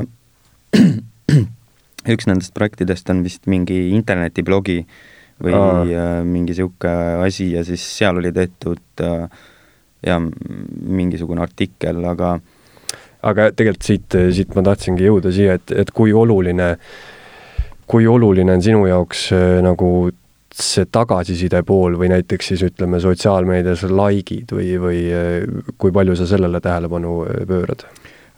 üks nendest projektidest on vist mingi internetiblogi või Aa. Äh, mingi niisugune asi ja siis seal oli tehtud äh, ja mingisugune artikkel, aga aga tegelikult siit, siit ma tahtsingi jõuda siia, et, et kui oluline, kui oluline on sinu jaoks nagu see tagasiside pool või näiteks siis ütleme, sotsiaalmeedias likeid või, või eh, kui palju sa sellele tähelepanu eh, pöörad?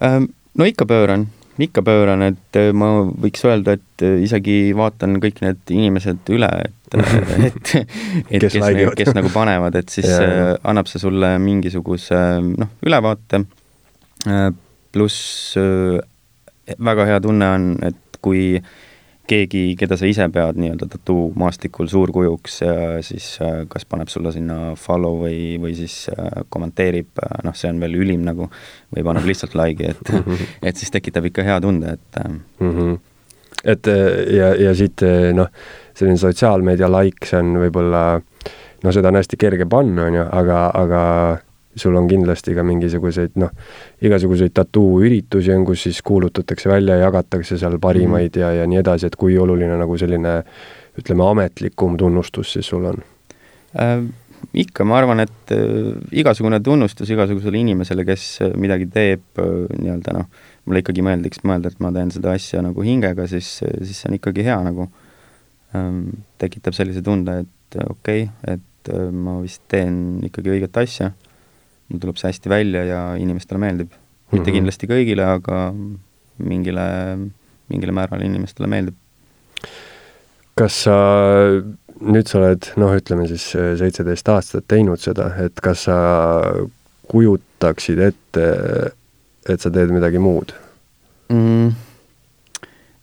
Ähm, no ikka pööran, ikka pööran, et eh, ma võiks öelda, et isegi vaatan kõik need inimesed üle, et et, et kes, kes, nagu, kes nagu panevad, et siis ja, annab see sulle mingisuguse noh, ülevaate, pluss väga hea tunne on, et kui äh, keegi, keda sa ise pead nii-öelda tattoo maastikul suurkujuks, siis äh, kas paneb sulle sinna follow või, või siis äh, kommenteerib, äh, noh, see on veel ülim nagu, või paneb lihtsalt like'i, et et siis tekitab ikka hea tunde, et mm. -hmm. et ja, ja siit noh, selline sotsiaalmeedia like, see on võib-olla noh, seda on hästi kerge panna, on ju, aga, aga sul on kindlasti ka mingisuguseid noh, igasuguseid tattoo-üritusi on, kus siis kuulutatakse välja, jagatakse seal parimaid mm -hmm. ja, ja nii edasi, et kui oluline nagu selline ütleme, ametlikum tunnustus siis sul on äh,? ikka, ma arvan, et äh, igasugune tunnustus igasugusele inimesele, kes äh, midagi teeb äh, nii-öelda noh, mulle ikkagi meeldiks mõelda, et ma teen seda asja nagu hingega, siis, äh, siis see on ikkagi hea nagu ähm,, tekitab sellise tunde, et äh, okei okay,, et äh, ma vist teen ikkagi õiget asja mul tuleb see hästi välja ja inimestele meeldib. mitte mm -hmm. kindlasti kõigile, aga mingile, mingile määrale inimestele meeldib. kas sa, nüüd sa oled noh, ütleme siis seitseteist aastat teinud seda, et kas sa kujutaksid ette, et sa teed midagi muud mm.?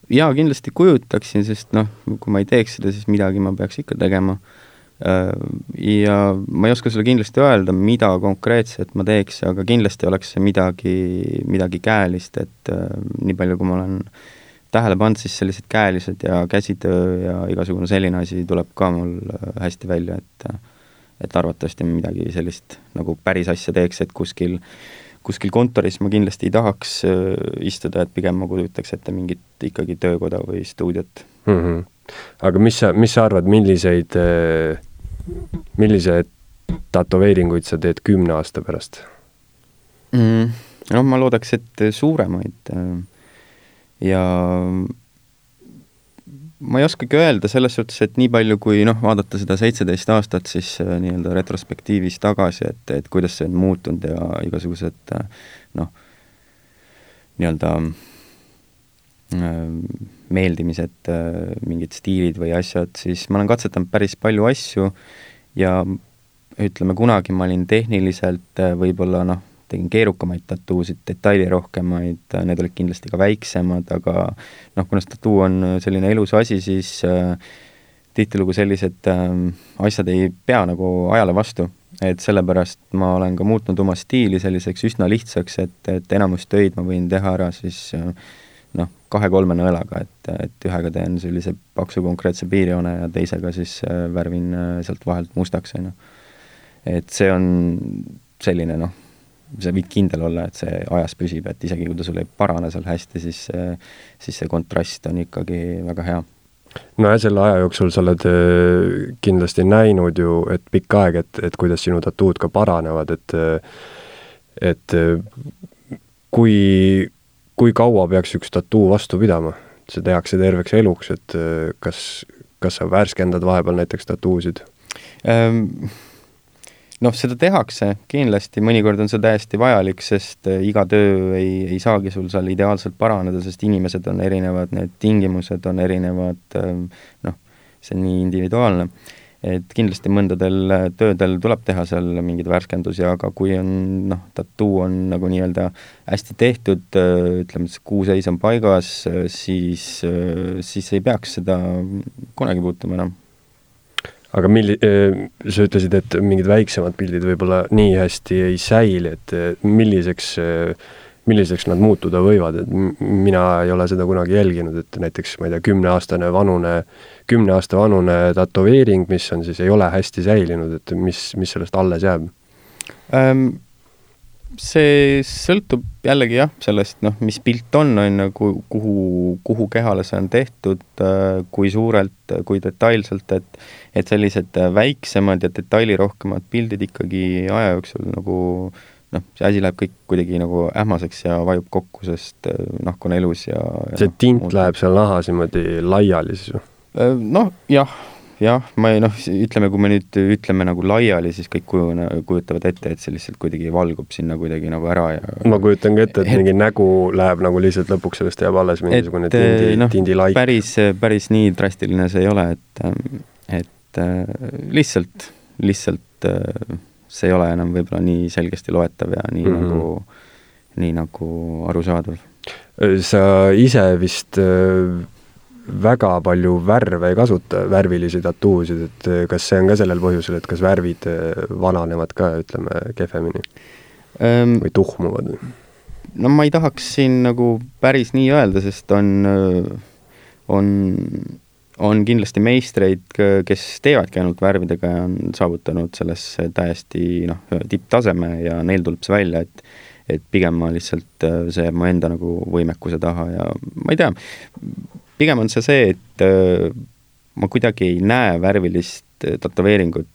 jaa, kindlasti kujutaksin, sest noh, kui ma ei teeks seda, siis midagi ma peaks ikka tegema Äh, ja ma ei oska sulle kindlasti öelda, mida konkreetset ma teeks, aga kindlasti oleks see midagi, midagi käelist, et äh, nii palju, kui ma olen tähele pannud, siis sellised käelised ja käsitöö ja igasugune selline asi tuleb ka mul äh, hästi välja, et et arvatavasti midagi sellist nagu päris asja teeks, et kuskil kuskil kontoris ma kindlasti ei tahaks istuda, et pigem ma kujutaks ette mingit ikkagi töökoda või stuudiot mm. -hmm. aga mis sa, mis sa arvad, milliseid äh milliseid tätoveeringuid sa teed kümne aasta pärast mm,? noh, ma loodaks, et suuremaid ja ma ei oskagi öelda selles suhtes, et nii palju, kui noh, vaadata seda seitseteist aastat siis äh, nii-öelda retrospektiivis tagasi, et, et kuidas see on muutunud ja igasugused äh, noh, nii-öelda äh, meeldimised, mingid stiilid või asjad, siis ma olen katsetanud päris palju asju ja ütleme, kunagi ma olin tehniliselt võib-olla noh, tegin keerukamaid tattuusid, detailirohkemaid, need olid kindlasti ka väiksemad, aga noh, kuna see tattoo on selline elus asi, siis äh, tihtilugu sellised äh, asjad ei pea nagu ajale vastu. et sellepärast ma olen ka muutnud oma stiili selliseks üsna lihtsaks, et, et enamus töid ma võin teha ära siis äh, noh, kahe-kolme nõelaga, et, et ühega teen sellise paksu konkreetse piirjoone ja teisega siis äh, värvin äh, sealt vahelt mustaks, on ju. et see on selline noh, sa võid kindel olla, et see ajas püsib, et isegi kui ta sul ei parane seal hästi, siis, siis see kontrast on ikkagi väga hea. nojah, selle aja jooksul sa oled äh, kindlasti näinud ju, et pikk aeg, et, et kuidas sinu tattood ka paranevad, et et kui, kui kaua peaks üks tattoo vastu pidama? see tehakse terveks eluks, et kas, kas sa värskendad vahepeal näiteks tattoosid ähm,? noh, seda tehakse kindlasti, mõnikord on see täiesti vajalik, sest äh, iga töö ei, ei saagi sul seal ideaalselt paraneda, sest inimesed on erinevad, need tingimused on erinevad, ähm, noh, see on nii individuaalne. Et kindlasti mõndadel äh, töödel tuleb teha seal mingeid värskendusi, aga kui on noh, tattoo on nagu nii-öelda hästi tehtud, äh, ütleme, et see kuuseis on paigas, siis, siis ei peaks seda kunagi puutuma enam. Aga milli-, sa ütlesid, et mingid väiksemad pildid võib-olla nii hästi ei säili, et milliseks, milliseks nad muutuda võivad, et mina ei ole seda kunagi jälginud, et näiteks ma ei tea, kümneaastane vanune, kümne aasta vanune tätoveering, mis on siis, ei ole hästi säilinud, et mis, mis sellest alles jääb ähm,? see sõltub jällegi jah, sellest noh, mis pilt on, on ju, kuhu, kuhu kehale see on tehtud, äh, kui suurelt, kui detailselt, et et sellised väiksemad ja detailirohkemad pildid ikkagi aja jooksul nagu noh, see asi läheb kõik kuidagi nagu ähmaseks ja vajub kokku, sest äh, nahk on elus ja, ja see tint muud. läheb seal nahas niimoodi laiali siis või? Äh, noh, jah jah, ma ei noh, ütleme, kui me nüüd ütleme nagu laiali, siis kõik kujune, kujutavad ette, et see lihtsalt kuidagi valgub sinna kuidagi nagu ära ja ma kujutan ka ette, et mingi nägu läheb nagu lihtsalt lõpuks sellest jääb alles mingisugune et, tindi no,, tindilaik. päris, päris nii drastiline see ei ole, et, et lihtsalt, lihtsalt see ei ole enam võib-olla nii selgesti loetav ja nii mm -hmm. nagu, nii nagu arusaadav. sa ise vist väga palju värve ei kasuta, värvilisi tattoosid, et eh, kas see on ka sellel põhjusel, et kas värvid eh, vananevad ka, ütleme, kehvemini ähm, või tuhmuvad? no ma ei tahaks siin nagu päris nii öelda, sest on, on, on kindlasti meistreid, kes teevadki ainult värvidega ja on saavutanud selles täiesti noh, tipptaseme ja neil tuleb see välja, et et pigem ma lihtsalt, see mu enda nagu võimekuse taha ja ma ei tea, pigem on see see, et ma kuidagi ei näe värvilist tätoveeringut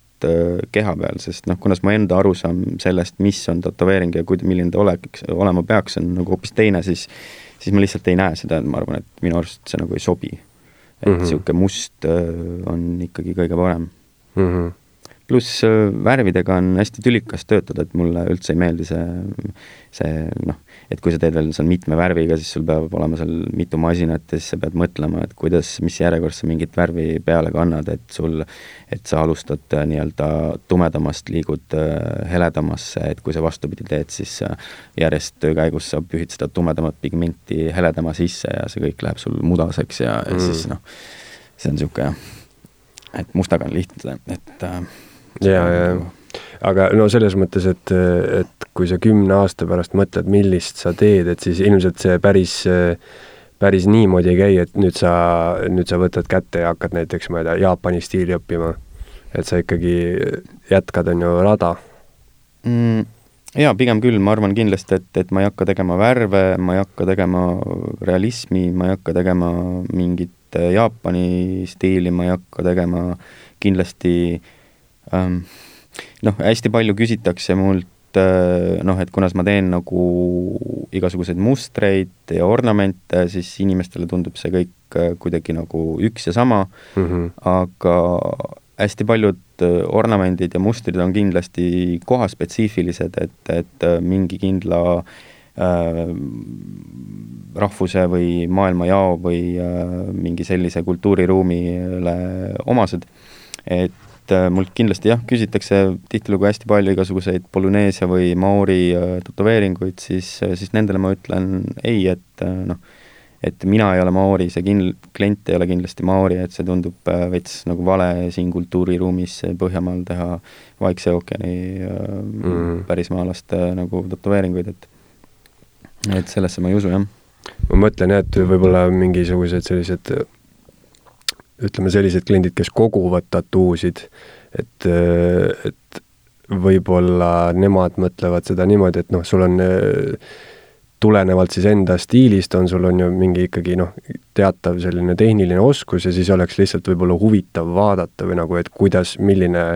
keha peal, sest noh, kuna mu enda arusaam sellest, mis on tätoveering ja kuid-, milline ta oleks, olema peaks, on nagu hoopis teine, siis siis ma lihtsalt ei näe seda, et ma arvan, et minu arust see nagu ei sobi. Et niisugune mm -hmm. must on ikkagi kõige parem mm. -hmm pluss värvidega on hästi tülikas töötada, et mulle üldse ei meeldi see, see noh, et kui sa teed veel seal mitme värviga, siis sul peab olema seal mitu masinat ja siis sa pead mõtlema, et kuidas, mis järjekorras sa mingit värvi peale kannad, et sul, et sa alustad äh, nii-öelda tumedamast, liigud äh, heledamasse, et kui sa vastupidi teed, siis järjest töö käigus sa pühid seda tumedamat pigmenti heledama sisse ja see kõik läheb sul mudaseks ja, ja mm. siis noh, see on niisugune jah, et mustaga on lihtne, et äh, ja, ja aga no selles mõttes, et, et kui sa kümne aasta pärast mõtled, millist sa teed, et siis ilmselt see päris, päris niimoodi ei käi, et nüüd sa, nüüd sa võtad kätte ja hakkad näiteks, ma ei tea, Jaapani stiili õppima. et sa ikkagi jätkad, on ju, rada mm,? jaa, pigem küll, ma arvan kindlasti, et, et ma ei hakka tegema värve, ma ei hakka tegema realismi, ma ei hakka tegema mingit Jaapani stiili, ma ei hakka tegema kindlasti ähm, noh, hästi palju küsitakse mult äh, noh, et kuna ma teen nagu igasuguseid mustreid ja ornamente, siis inimestele tundub see kõik äh, kuidagi nagu üks ja sama mm, -hmm. aga hästi paljud ornamendid ja mustrid on kindlasti kohaspetsiifilised, et, et mingi kindla äh, rahvuse või maailmajao või äh, mingi sellise kultuuriruumile omased. et et äh, mult kindlasti jah, küsitakse tihtilugu hästi palju igasuguseid Polüneesia või Maori äh, tätoveeringuid, siis, äh, siis nendele ma ütlen ei, et noh, et mina ei ole Maori, see kin-, klient ei ole kindlasti Maori, et see tundub veits nagu vale siin kultuuriruumis Põhjamaal teha Vaikse ookeani mm. pärismaalaste nagu tätoveeringuid, et et sellesse ma ei usu, jah. ma mõtlen jah, et võib-olla mingisugused sellised ütleme, sellised kliendid, kes koguvad tattoosid, et, et võib-olla nemad mõtlevad seda niimoodi, et noh, sul on tulenevalt siis enda stiilist on sul on ju mingi ikkagi noh, teatav selline tehniline oskus ja siis oleks lihtsalt võib-olla huvitav vaadata või nagu, et kuidas, milline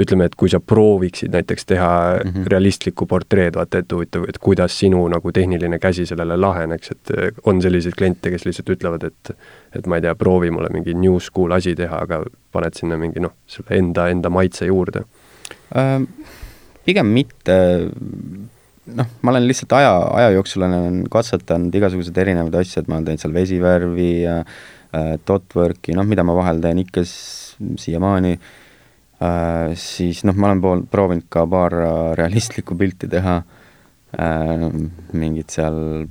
ütleme, et kui sa prooviksid näiteks teha mm -hmm. realistlikku portreed, vaata, et huvitav, et kuidas sinu nagu tehniline käsi sellele laheneks, et on selliseid kliente, kes lihtsalt ütlevad, et et ma ei tea, proovi mulle mingi new school asi teha, aga paned sinna mingi noh, selle enda, enda maitse juurde äh,? Pigem mitte, noh, ma olen lihtsalt aja, aja jooksul olen katsetanud igasuguseid erinevaid asju, et ma olen teinud seal vesivärvi ja äh, dotwork'i, noh, mida ma vahel teen ikka siiamaani äh,, siis noh, ma olen pool, proovinud ka paar äh, realistlikku pilti teha. Äh,, mingid seal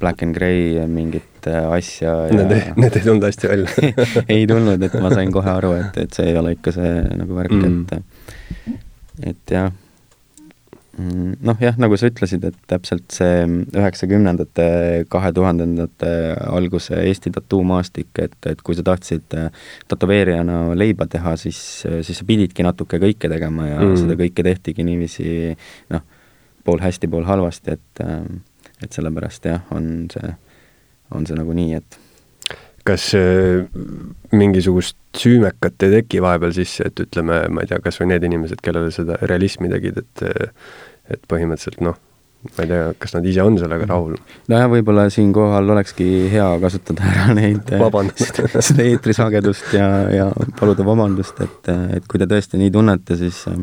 black and grey mingit äh, asja ja Need ei, need ei tulnud hästi välja. Ei tulnud, et ma sain kohe aru, et, et see ei ole ikka see nagu värk mm., et et jah, noh jah, nagu sa ütlesid, et täpselt see üheksakümnendate, kahe tuhandendate alguse Eesti tattuumaastik, et, et kui sa tahtsid äh, tätoveerijana leiba teha, siis, siis sa pididki natuke kõike tegema ja mm. seda kõike tehtigi niiviisi noh, pool hästi, pool halvasti, et äh, et sellepärast jah, on see, on see nagu nii, et kas äh, mingisugust süümekat ei teki vahepeal sisse, et ütleme, ma ei tea, kas või need inimesed, kellele seda realismi tegid, et et põhimõtteliselt noh, ma ei tea, kas nad ise on sellega rahul? nojah, võib-olla siinkohal olekski hea kasutada ära neid seda eetrisagedust ja, ja paluda vabandust, et, et kui te tõesti nii tunnete, siis äh,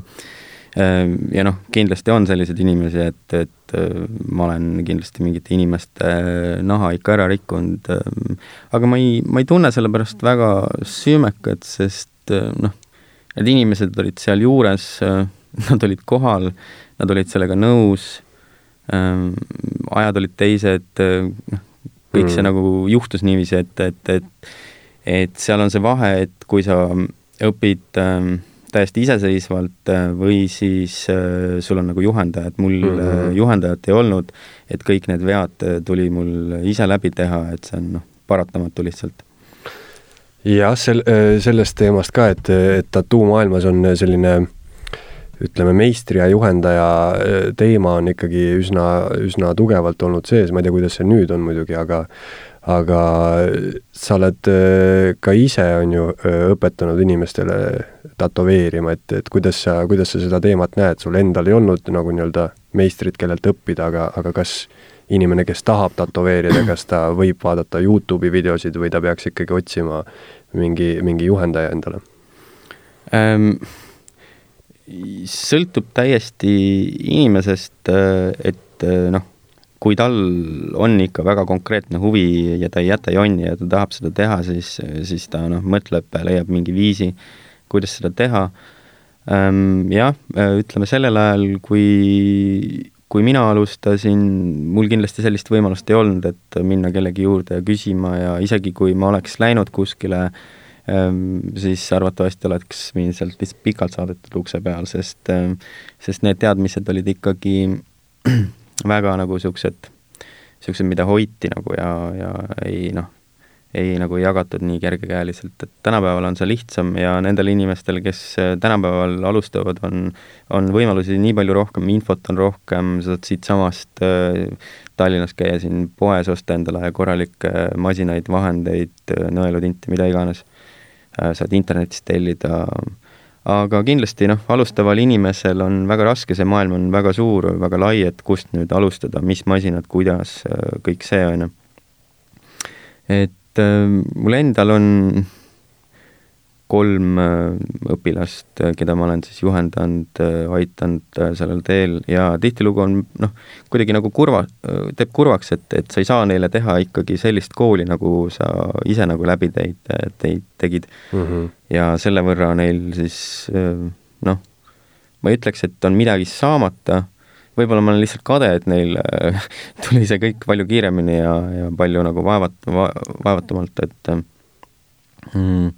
ja noh, kindlasti on selliseid inimesi, et, et äh, ma olen kindlasti mingite inimeste äh, naha ikka ära rikkunud, ähm, aga ma ei, ma ei tunne selle pärast väga süümekat, sest äh, noh, need inimesed olid seal juures, nad olid kohal, nad olid sellega nõus, ähm, ajad olid teised, noh, kõik mm. see nagu juhtus niiviisi, et, et, et et seal on see vahe, et kui sa õpid ähm, täiesti iseseisvalt äh, või siis äh, sul on nagu juhendaja, et mul mm -hmm. juhendajat ei olnud, et kõik need vead tuli mul ise läbi teha, et see on noh, paratamatu lihtsalt. jah, sel-, sellest teemast ka, et, et tattoo-maailmas on selline ütleme, meistri ja juhendaja teema on ikkagi üsna, üsna tugevalt olnud sees, ma ei tea, kuidas see nüüd on muidugi, aga aga sa oled äh, ka ise, on ju, äh, õpetanud inimestele tätoveerima, et, et kuidas sa, kuidas sa seda teemat näed, sul endal ei olnud nagu nii-öelda meistrit, kellelt õppida, aga, aga kas inimene, kes tahab tätoveerida, kas ta võib vaadata Youtube'i videosid või ta peaks ikkagi otsima mingi, mingi juhendaja endale ähm,? sõltub täiesti inimesest, äh, et noh kui tal on ikka väga konkreetne huvi ja ta ei jäta jonni ja ta tahab seda teha, siis, siis ta noh, mõtleb, leiab mingi viisi, kuidas seda teha. Ehm, jah, ütleme sellel ajal, kui, kui mina alustasin, mul kindlasti sellist võimalust ei olnud, et minna kellegi juurde küsima ja isegi kui ma oleks läinud kuskile, ehm, siis arvatavasti oleks mind sealt lihtsalt pikalt saadetud ukse peal, sest, sest need teadmised olid ikkagi väga nagu niisugused, niisugused, mida hoiti nagu ja, ja ei noh, ei nagu jagatud nii kergekäeliselt, et tänapäeval on see lihtsam ja nendel inimestel, kes äh, tänapäeval alustavad, on, on võimalusi nii palju rohkem, infot on rohkem, saad siitsamast äh, Tallinnas käia siin poes, osta endale korralikke masinaid, vahendeid, nõelutinti, mida iganes äh,. saad internetist tellida aga kindlasti noh, alustaval inimesel on väga raske, see maailm on väga suur, väga lai, et kust nüüd alustada, mis masinad, kuidas, kõik see, on ju. et äh, mul endal on kolm äh, õpilast, äh, keda ma olen siis juhendanud, äh, aidanud sellel teel ja tihtilugu on noh, kuidagi nagu kurva, teeb kurvaks, et, et sa ei saa neile teha ikkagi sellist kooli, nagu sa ise nagu läbi teid, teid tegid mm. -hmm. ja selle võrra neil siis noh, ma ei ütleks, et on midagi saamata, võib-olla ma olen lihtsalt kade, et neil tuli see kõik palju kiiremini ja, ja palju nagu vaevat- va,, vaevatumalt, et mm,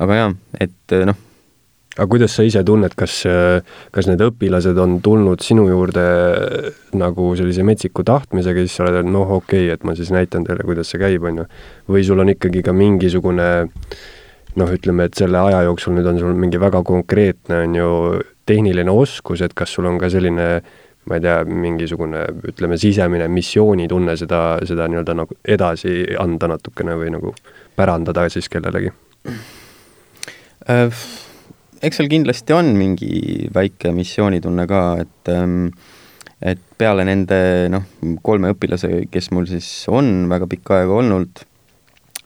aga jaa, et eh, noh. aga kuidas sa ise tunned, kas, eh, kas need õpilased on tulnud sinu juurde eh, nagu sellise metsiku tahtmisega, siis sa oled, et noh, okei okay,, et ma siis näitan teile, kuidas see käib, on ju. või sul on ikkagi ka mingisugune noh, ütleme, et selle aja jooksul nüüd on sul mingi väga konkreetne, on ju, tehniline oskus, et kas sul on ka selline ma ei tea, mingisugune ütleme, sisemine missioonitunne seda, seda nii-öelda nagu edasi anda natukene või nagu pärandada siis kellelegi? Äh, eks seal kindlasti on mingi väike missioonitunne ka, et ähm, et peale nende noh, kolme õpilase, kes mul siis on väga pikka aega olnud,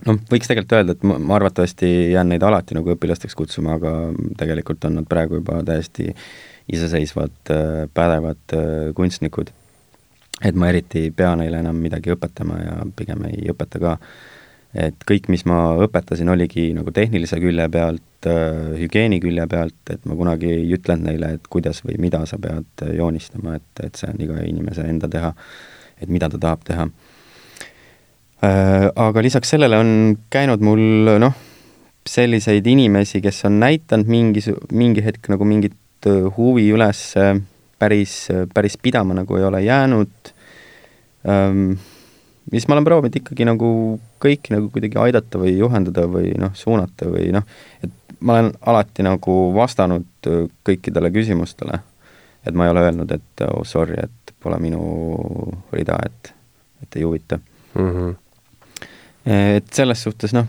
noh, võiks tegelikult öelda, et ma, ma arvatavasti jään neid alati nagu õpilasteks kutsuma, aga tegelikult on nad praegu juba täiesti iseseisvad, äh, pädevad äh, kunstnikud. et ma eriti ei pea neile enam midagi õpetama ja pigem ei õpeta ka et kõik, mis ma õpetasin, oligi nagu tehnilise külje pealt, äh, hügieeni külje pealt, et ma kunagi ei ütlenud neile, et kuidas või mida sa pead äh, joonistama, et, et see on iga inimese enda teha, et mida ta tahab teha. Äh, aga lisaks sellele on käinud mul noh, selliseid inimesi, kes on näidanud mingis, mingi hetk nagu mingit huvi üles, päris, päris pidama nagu ei ole jäänud siis ma olen proovinud ikkagi nagu kõiki nagu kuidagi aidata või juhendada või noh, suunata või noh, et ma olen alati nagu vastanud äh, kõikidele küsimustele. et ma ei ole öelnud, et oh sorry, et pole minu rida, et, et ei huvita mm. -hmm. et selles suhtes noh,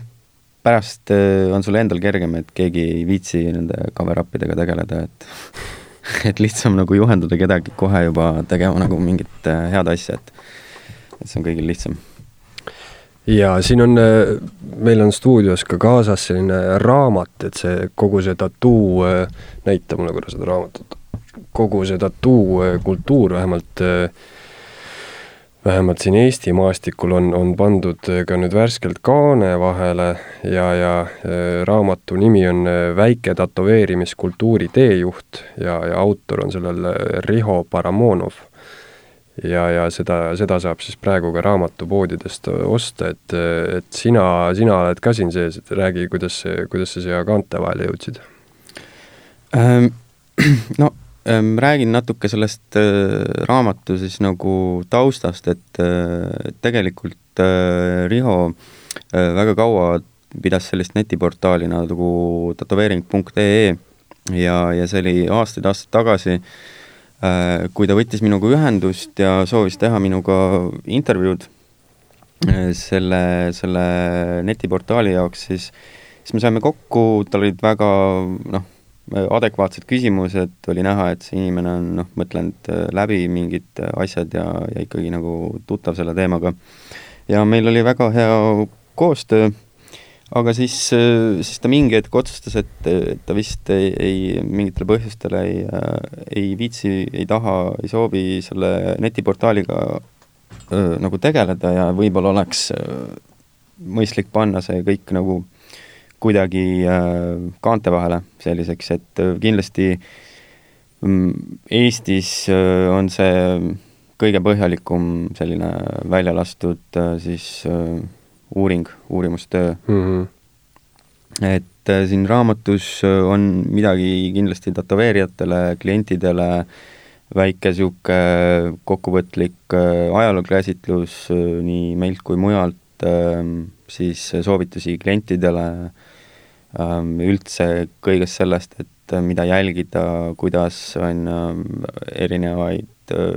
pärast äh, on sul endal kergem, et keegi ei viitsi nende cover-up idega tegeleda, et et lihtsam nagu juhendada kedagi kohe juba tegema nagu mingit head asja, et et see on kõigil lihtsam. ja siin on, äh, meil on stuudios ka kaasas selline raamat, et see kogu see tattoo, äh, näita mulle korra seda raamatut, kogu see tattoo äh, kultuur vähemalt vähemalt siin Eesti maastikul on, on pandud ka nüüd värskelt kaane vahele ja, ja raamatu nimi on Väike tätoveerimiskultuuri teejuht ja, ja autor on sellel Riho Paramonov ja, ja seda, seda saab siis praegu ka raamatupoodidest osta, et, et sina, sina oled ka siin sees, et räägi, kuidas kuidas sa siia kaante vahele jõudsid ähm,? No ähm, räägin natuke sellest äh, raamatu siis nagu taustast, et äh, tegelikult äh, Riho äh, väga kaua pidas sellist netiportaali nagu tätoveering.ee ja, ja see oli aastaid-aastaid tagasi Äh, kui ta võttis minuga ühendust ja soovis teha minuga intervjuud äh, selle, selle netiportaali jaoks, siis, siis me saime kokku, tal olid väga noh, adekvaatsed küsimused, oli näha, et see inimene on noh, mõtlenud äh, läbi mingid asjad ja, ja ikkagi nagu tuttav selle teemaga. ja meil oli väga hea koostöö aga siis, siis ta mingi hetk otsustas, et, ta vist ei, ei, mingitel põhjustel ei, ei viitsi, ei taha, ei soovi selle netiportaaliga öö, nagu tegeleda ja võib-olla oleks mõistlik panna see kõik nagu kuidagi öö, kaante vahele selliseks, et öö, kindlasti mm, Eestis öö, on see kõige põhjalikum selline välja lastud siis öö, uuring, uurimustöö mm. -hmm. et äh, siin raamatus äh, on midagi kindlasti tätoveerijatele, klientidele, väike niisugune kokkuvõtlik äh, ajalookäsitlus nii meilt kui mujalt, ähm, siis soovitusi klientidele, ähm, üldse kõigest sellest, et mida jälgida, kuidas on erinevaid Äh,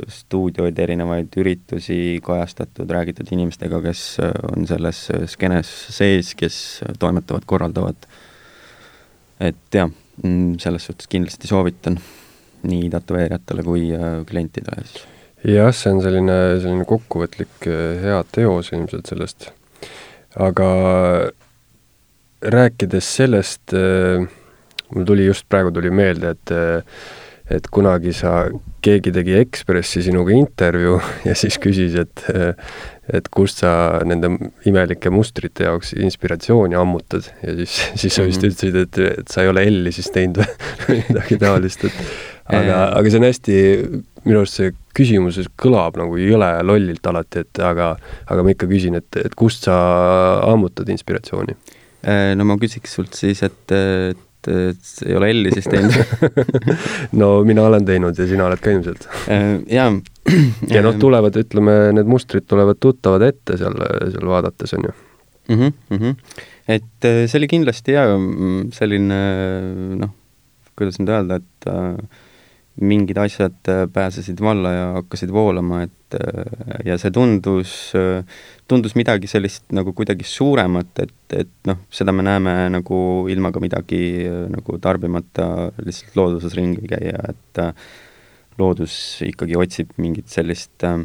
stuudioid, erinevaid üritusi kajastatud, räägitud inimestega, kes äh, on selles skeenes sees, kes toimetavad, korraldavad. et jah, mm, selles suhtes kindlasti soovitan nii tätoveerijatele kui äh, klientidele siis. jah, see on selline, selline kokkuvõtlik äh, hea teos ilmselt sellest. aga rääkides sellest, äh, mul tuli just praegu tuli meelde, et et kunagi sa, keegi tegi Ekspressi sinuga intervjuu ja siis küsis, et et kust sa nende imelike mustrite jaoks inspiratsiooni ammutad ja siis, siis sa vist mhm. ütlesid, et, et sa ei ole L-i siis teinud või midagi taolist, et aga, aga see on hästi, minu arust see küsimuses kõlab nagu jõle lollilt alati, et aga, aga ma ikka küsin, et, et kust sa ammutad inspiratsiooni? Äh, no ma küsiks sult siis, et, et et ei ole L-i siis teinud no mina olen teinud ja sina oled ka ilmselt äh, jaa. ja noh, tulevad, ütleme, need mustrid tulevad tuttavad ette seal, seal vaadates, on ju mm. -hmm, mm -hmm. et äh, see oli kindlasti jaa, mm, selline noh, kuidas nüüd öelda, et äh, mingid asjad äh, pääsesid valla ja hakkasid voolama, et äh, ja see tundus, äh, tundus midagi sellist nagu kuidagi suuremat, et, et noh, seda me näeme nagu ilma ka midagi nagu tarbimata lihtsalt looduses ringi käia, et loodus ikkagi otsib mingit sellist äh,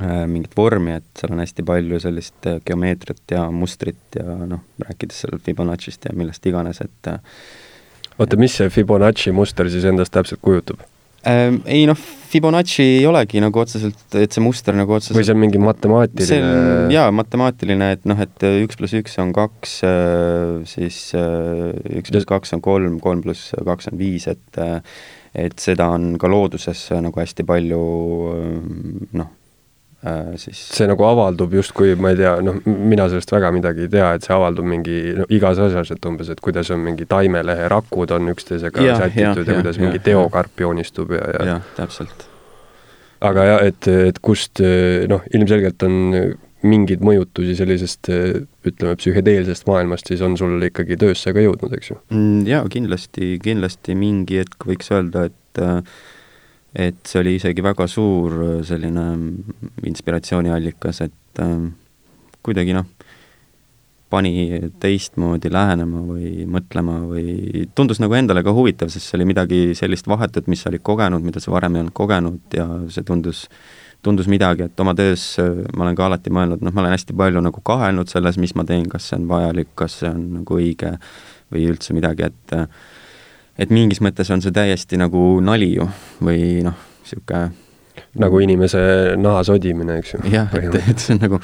mingit vormi, et seal on hästi palju sellist geomeetriat ja mustrit ja noh, rääkides seal Fibonacci'st ja millest iganes, et äh, oota, mis see Fibonacci muster siis endast täpselt kujutab? Ähm, ei noh, Fibonacci ei olegi nagu otseselt, et see muster nagu otseselt või see on mingi matemaatiline see on jaa, matemaatiline, et noh, et üks pluss üks on kaks, äh, siis äh, üks pluss kaks on kolm, kolm pluss kaks on viis, et äh, et seda on ka looduses nagu hästi palju noh, siis see nagu avaldub justkui, ma ei tea, noh, mina sellest väga midagi ei tea, et see avaldub mingi no, igas asjas, et umbes, et kuidas on mingi taimelehe rakud on üksteisega ja, sätitud ja, ja kuidas ja, mingi teokarp joonistub ja, ja jah, täpselt. aga jah, et, et kust noh, ilmselgelt on mingeid mõjutusi sellisest ütleme, psühhedeelsest maailmast, siis on sul ikkagi töösse ka jõudnud, eks ju? Mm, jaa, kindlasti, kindlasti mingi hetk võiks öelda, et äh, et see oli isegi väga suur äh, selline inspiratsiooniallikas, et äh, kuidagi noh, pani teistmoodi lähenema või mõtlema või tundus nagu endale ka huvitav, sest see oli midagi sellist vahetut, mis sa olid kogenud, mida sa varem ei olnud kogenud ja see tundus, tundus midagi, et oma töös äh, ma olen ka alati mõelnud, noh, ma olen hästi palju nagu kahelnud selles, mis ma teen, kas see on vajalik, kas see on nagu õige või üldse midagi, et äh, et mingis mõttes on see täiesti nagu nali ju või noh, niisugune nagu inimese naha sodimine, eks ju. jah, et, et see on nagu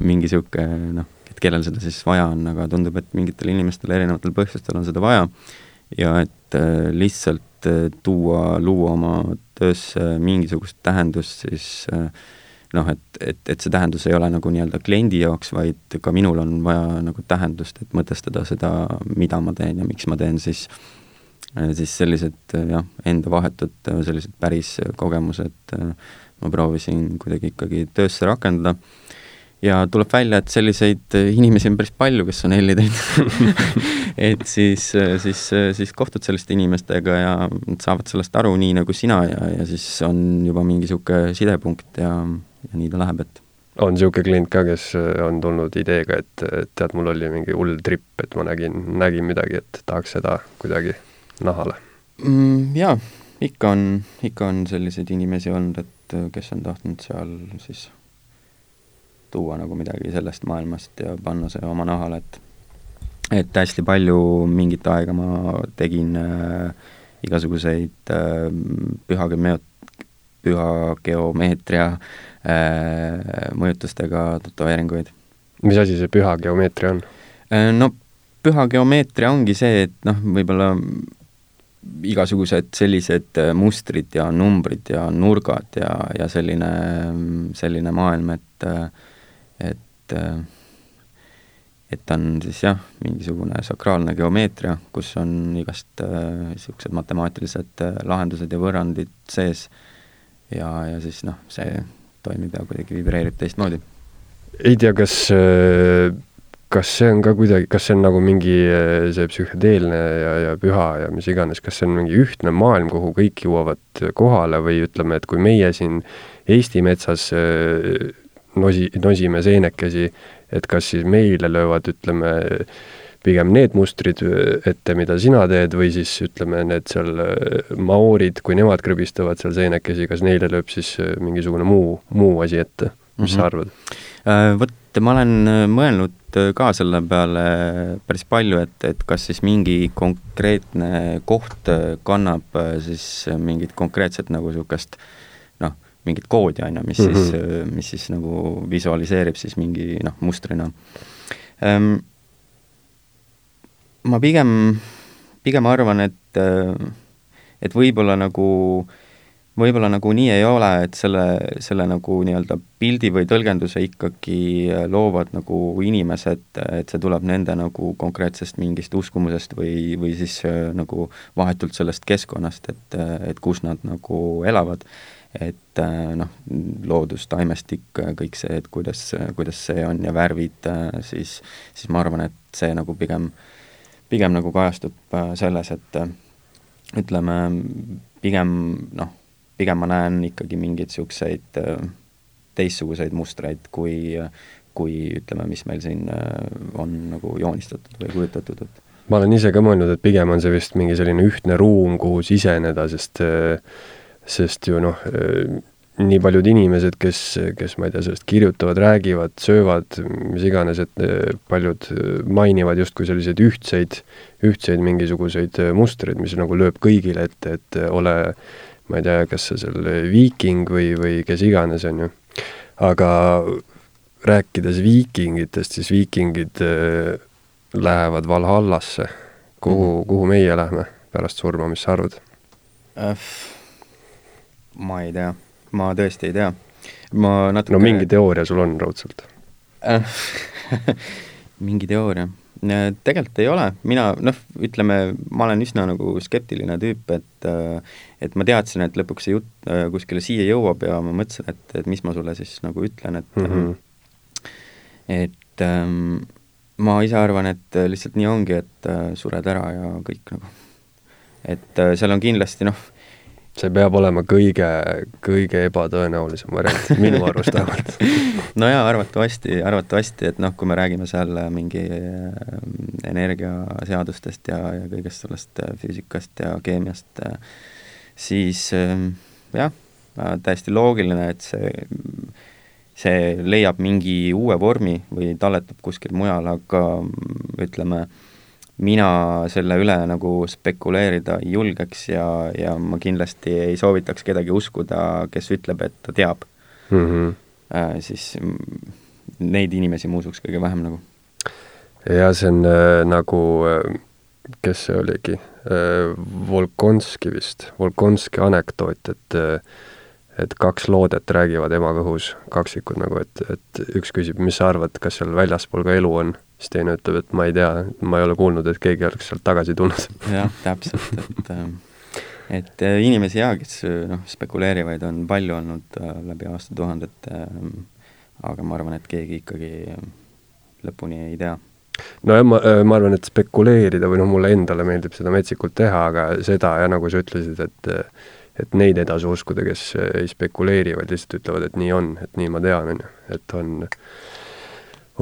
mingi niisugune noh, et kellel seda siis vaja on, aga tundub, et mingitel inimestel erinevatel põhjustel on seda vaja ja et äh, lihtsalt äh, tuua, luua oma töösse mingisugust tähendust, siis äh, noh, et, et, et see tähendus ei ole nagu nii-öelda kliendi jaoks, vaid ka minul on vaja nagu tähendust, et mõtestada seda, mida ma teen ja miks ma teen, siis äh, Äh, siis sellised äh, jah, enda vahetud äh, sellised päris kogemused ma proovisin kuidagi ikkagi töösse rakendada. Ja tuleb välja, et selliseid inimesi on päris palju, kes on L-i teinud. Et siis, siis, siis kohtud selliste inimestega ja nad saavad sellest aru nii nagu sina ja, ja siis on juba mingi niisugune sidepunkt ja, ja nii ta läheb, et on niisugune klient ka, kes on tulnud ideega, et tead, mul oli mingi hull trip, et ma nägin, nägin midagi, et tahaks seda kuidagi nahale mm,? Jaa, ikka on, ikka on selliseid inimesi olnud, et äh, kes on tahtnud seal siis tuua nagu midagi sellest maailmast ja panna see oma nahale, et et hästi palju mingit aega ma tegin äh, igasuguseid äh, püha geomeet-, püha geomeetria äh, mõjutustega tätoveeringuid. mis asi see püha geomeetria on äh,? No püha geomeetria ongi see, et noh, võib-olla igasugused sellised äh, mustrid ja numbrid ja nurgad ja, ja selline, selline maailm, et et et ta on siis jah, mingisugune sakraalne geomeetria, kus on igast niisugused äh, matemaatilised äh, lahendused ja võrrandid sees ja, ja siis noh, see toimib ja kuidagi vibreerib teistmoodi. ei tea, kas äh kas see on ka kuidagi, kas see on nagu mingi eh, see psühhedeelne ja, ja püha ja mis iganes, kas see on mingi ühtne maailm, kuhu kõik jõuavad kohale või ütleme, et kui meie siin Eesti metsas eh, nosi, nosime seenekesi, et kas siis meile löövad, ütleme, pigem need mustrid ette, mida sina teed, või siis ütleme, need seal maoorid, kui nemad krõbistavad seal seenekesi, kas neile lööb siis mingisugune muu, muu asi ette, mis mm -hmm. sa mhm. arvad? Vot ma olen mõelnud ka selle peale päris palju, et, et kas siis mingi konkreetne koht kannab siis mingit konkreetset nagu niisugust noh, mingit koodi, on ju, mis mm -hmm. siis, mis siis nagu visualiseerib siis mingi noh, mustrina ähm, ma pigem, pigem arvan, et, et võib-olla nagu, võib-olla nagu nii ei ole, et selle, selle nagu nii-öelda pildi või tõlgenduse ikkagi loovad nagu inimesed, et see tuleb nende nagu konkreetsest mingist uskumusest või, või siis nagu vahetult sellest keskkonnast, et, et kus nad nagu elavad. Et noh, loodus, taimestik, kõik see, et kuidas, kuidas see on ja värvid, siis, siis ma arvan, et see nagu pigem äh, pigem nagu kajastub äh, selles, et äh, ütleme, pigem noh, pigem ma näen ikkagi mingeid niisuguseid äh, teistsuguseid mustreid, kui, kui ütleme, mis meil siin on nagu joonistatud või kujutatud, et ma olen ise ka mõelnud, et pigem on see vist mingi selline ühtne ruum, kuhu siseneda, sest sest ju noh, nii paljud inimesed, kes, kes ma ei tea, sellest kirjutavad, räägivad, söövad, mis iganes, et paljud mainivad justkui selliseid ühtseid, ühtseid mingisuguseid mustreid, mis nagu lööb kõigile ette, et ole ma ei tea, kas sa seal viiking või, või kes iganes, on ju. aga rääkides viikingitest, siis viikingid lähevad Valhallasse. kuhu -hmm. kuhu meie lähme pärast surma, mis sa arvad äh,? ma ei tea ma tõesti ei tea. ma natuke no mingi teooria sul on raudselt mingi teooria? Tegelikult ei ole, mina noh, ütleme, ma olen üsna nagu skeptiline tüüp, et et ma teadsin, et lõpuks see jutt äh, kuskile siia jõuab ja ma mõtlesin, et, et mis ma sulle siis nagu ütlen, et mm -hmm. et ähm, ma ise arvan, et lihtsalt nii ongi, et äh, sured ära ja kõik nagu. et äh, seal on kindlasti noh, see peab olema kõige, kõige ebatõenäolisem variant, minu arust vähemalt no jaa, arvatavasti, arvatavasti, et noh, kui me räägime seal mingi äh, energiaseadustest ja, ja kõigest sellest äh, füüsikast ja keemiast, äh, siis jah, täiesti loogiline, et see, see leiab mingi uue vormi või talletub kuskil mujal, aga ütleme, mina selle üle nagu spekuleerida ei julgeks ja, ja ma kindlasti ei soovitaks kedagi uskuda, kes ütleb, et ta teab mm. -hmm. Äh, siis neid inimesi ma usuks kõige vähem nagu. ja see on äh, nagu äh, kes see oligi äh,, Volkonski vist, Volkonski anekdoot, et äh, et kaks loodet räägivad ema kõhus, kaksikud nagu, et, et üks küsib, mis sa arvad, kas seal väljaspool ka elu on? Siis teine ütleb, et ma ei tea, ma ei ole kuulnud, et keegi oleks sealt tagasi tulnud. jah, täpselt, et ähm, et äh, inimesi jaa, kes äh, noh, spekuleerivaid on palju olnud äh, läbi aastatuhandete, aga ma arvan, et keegi ikkagi lõpuni ei tea nojah, ma, ma arvan, et spekuleerida või noh, mulle endale meeldib seda metsikult teha, aga seda ja nagu sa ütlesid, et et neid edasi uskuda, kes ei spekuleeri, vaid lihtsalt ütlevad, et nii on, et nii ma tean, on ju, et on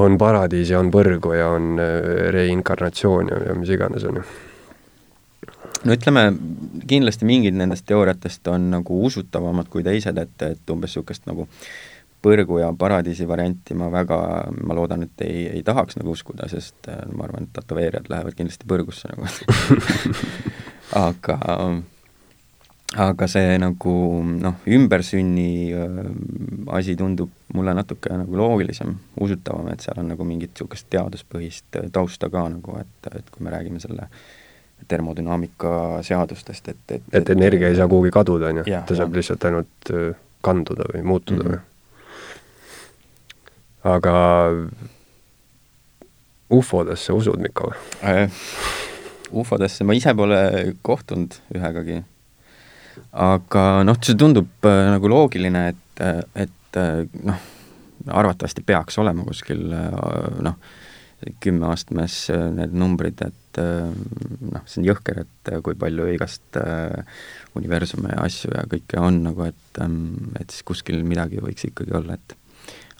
on paradiis ja on põrgu ja on äh, reinkarnatsioon ja, ja mis iganes, on ju. no ütleme, kindlasti mingid nendest teooriatest on nagu usutavamad kui teised, et, et umbes niisugust nagu põrgu ja paradiisi varianti ma väga, ma loodan, et ei, ei tahaks nagu uskuda, sest äh, ma arvan, et tätoveerijad lähevad kindlasti põrgusse nagu aga aga see nagu noh, ümbersünni asi tundub mulle natuke nagu loogilisem, usutavam, et seal on nagu mingit niisugust teaduspõhist tausta ka nagu, et, et kui me räägime selle termodünaamika seadustest, et, et et energia ei saa kuhugi kaduda, on ju, ta saab jah. lihtsalt ainult kanduda või muutuda mm -hmm. või? aga ufodesse usud, Mikko äh,? ufodesse ma ise pole kohtunud ühegagi aga noh, see tundub äh, nagu loogiline, et, äh, et äh, noh, arvatavasti peaks olema kuskil noh, kümneastmes need numbrid, et noh, see on jõhker, et kui palju igast universume ja asju ja kõike on nagu, et, ähm, et siis kuskil midagi võiks ikkagi olla, et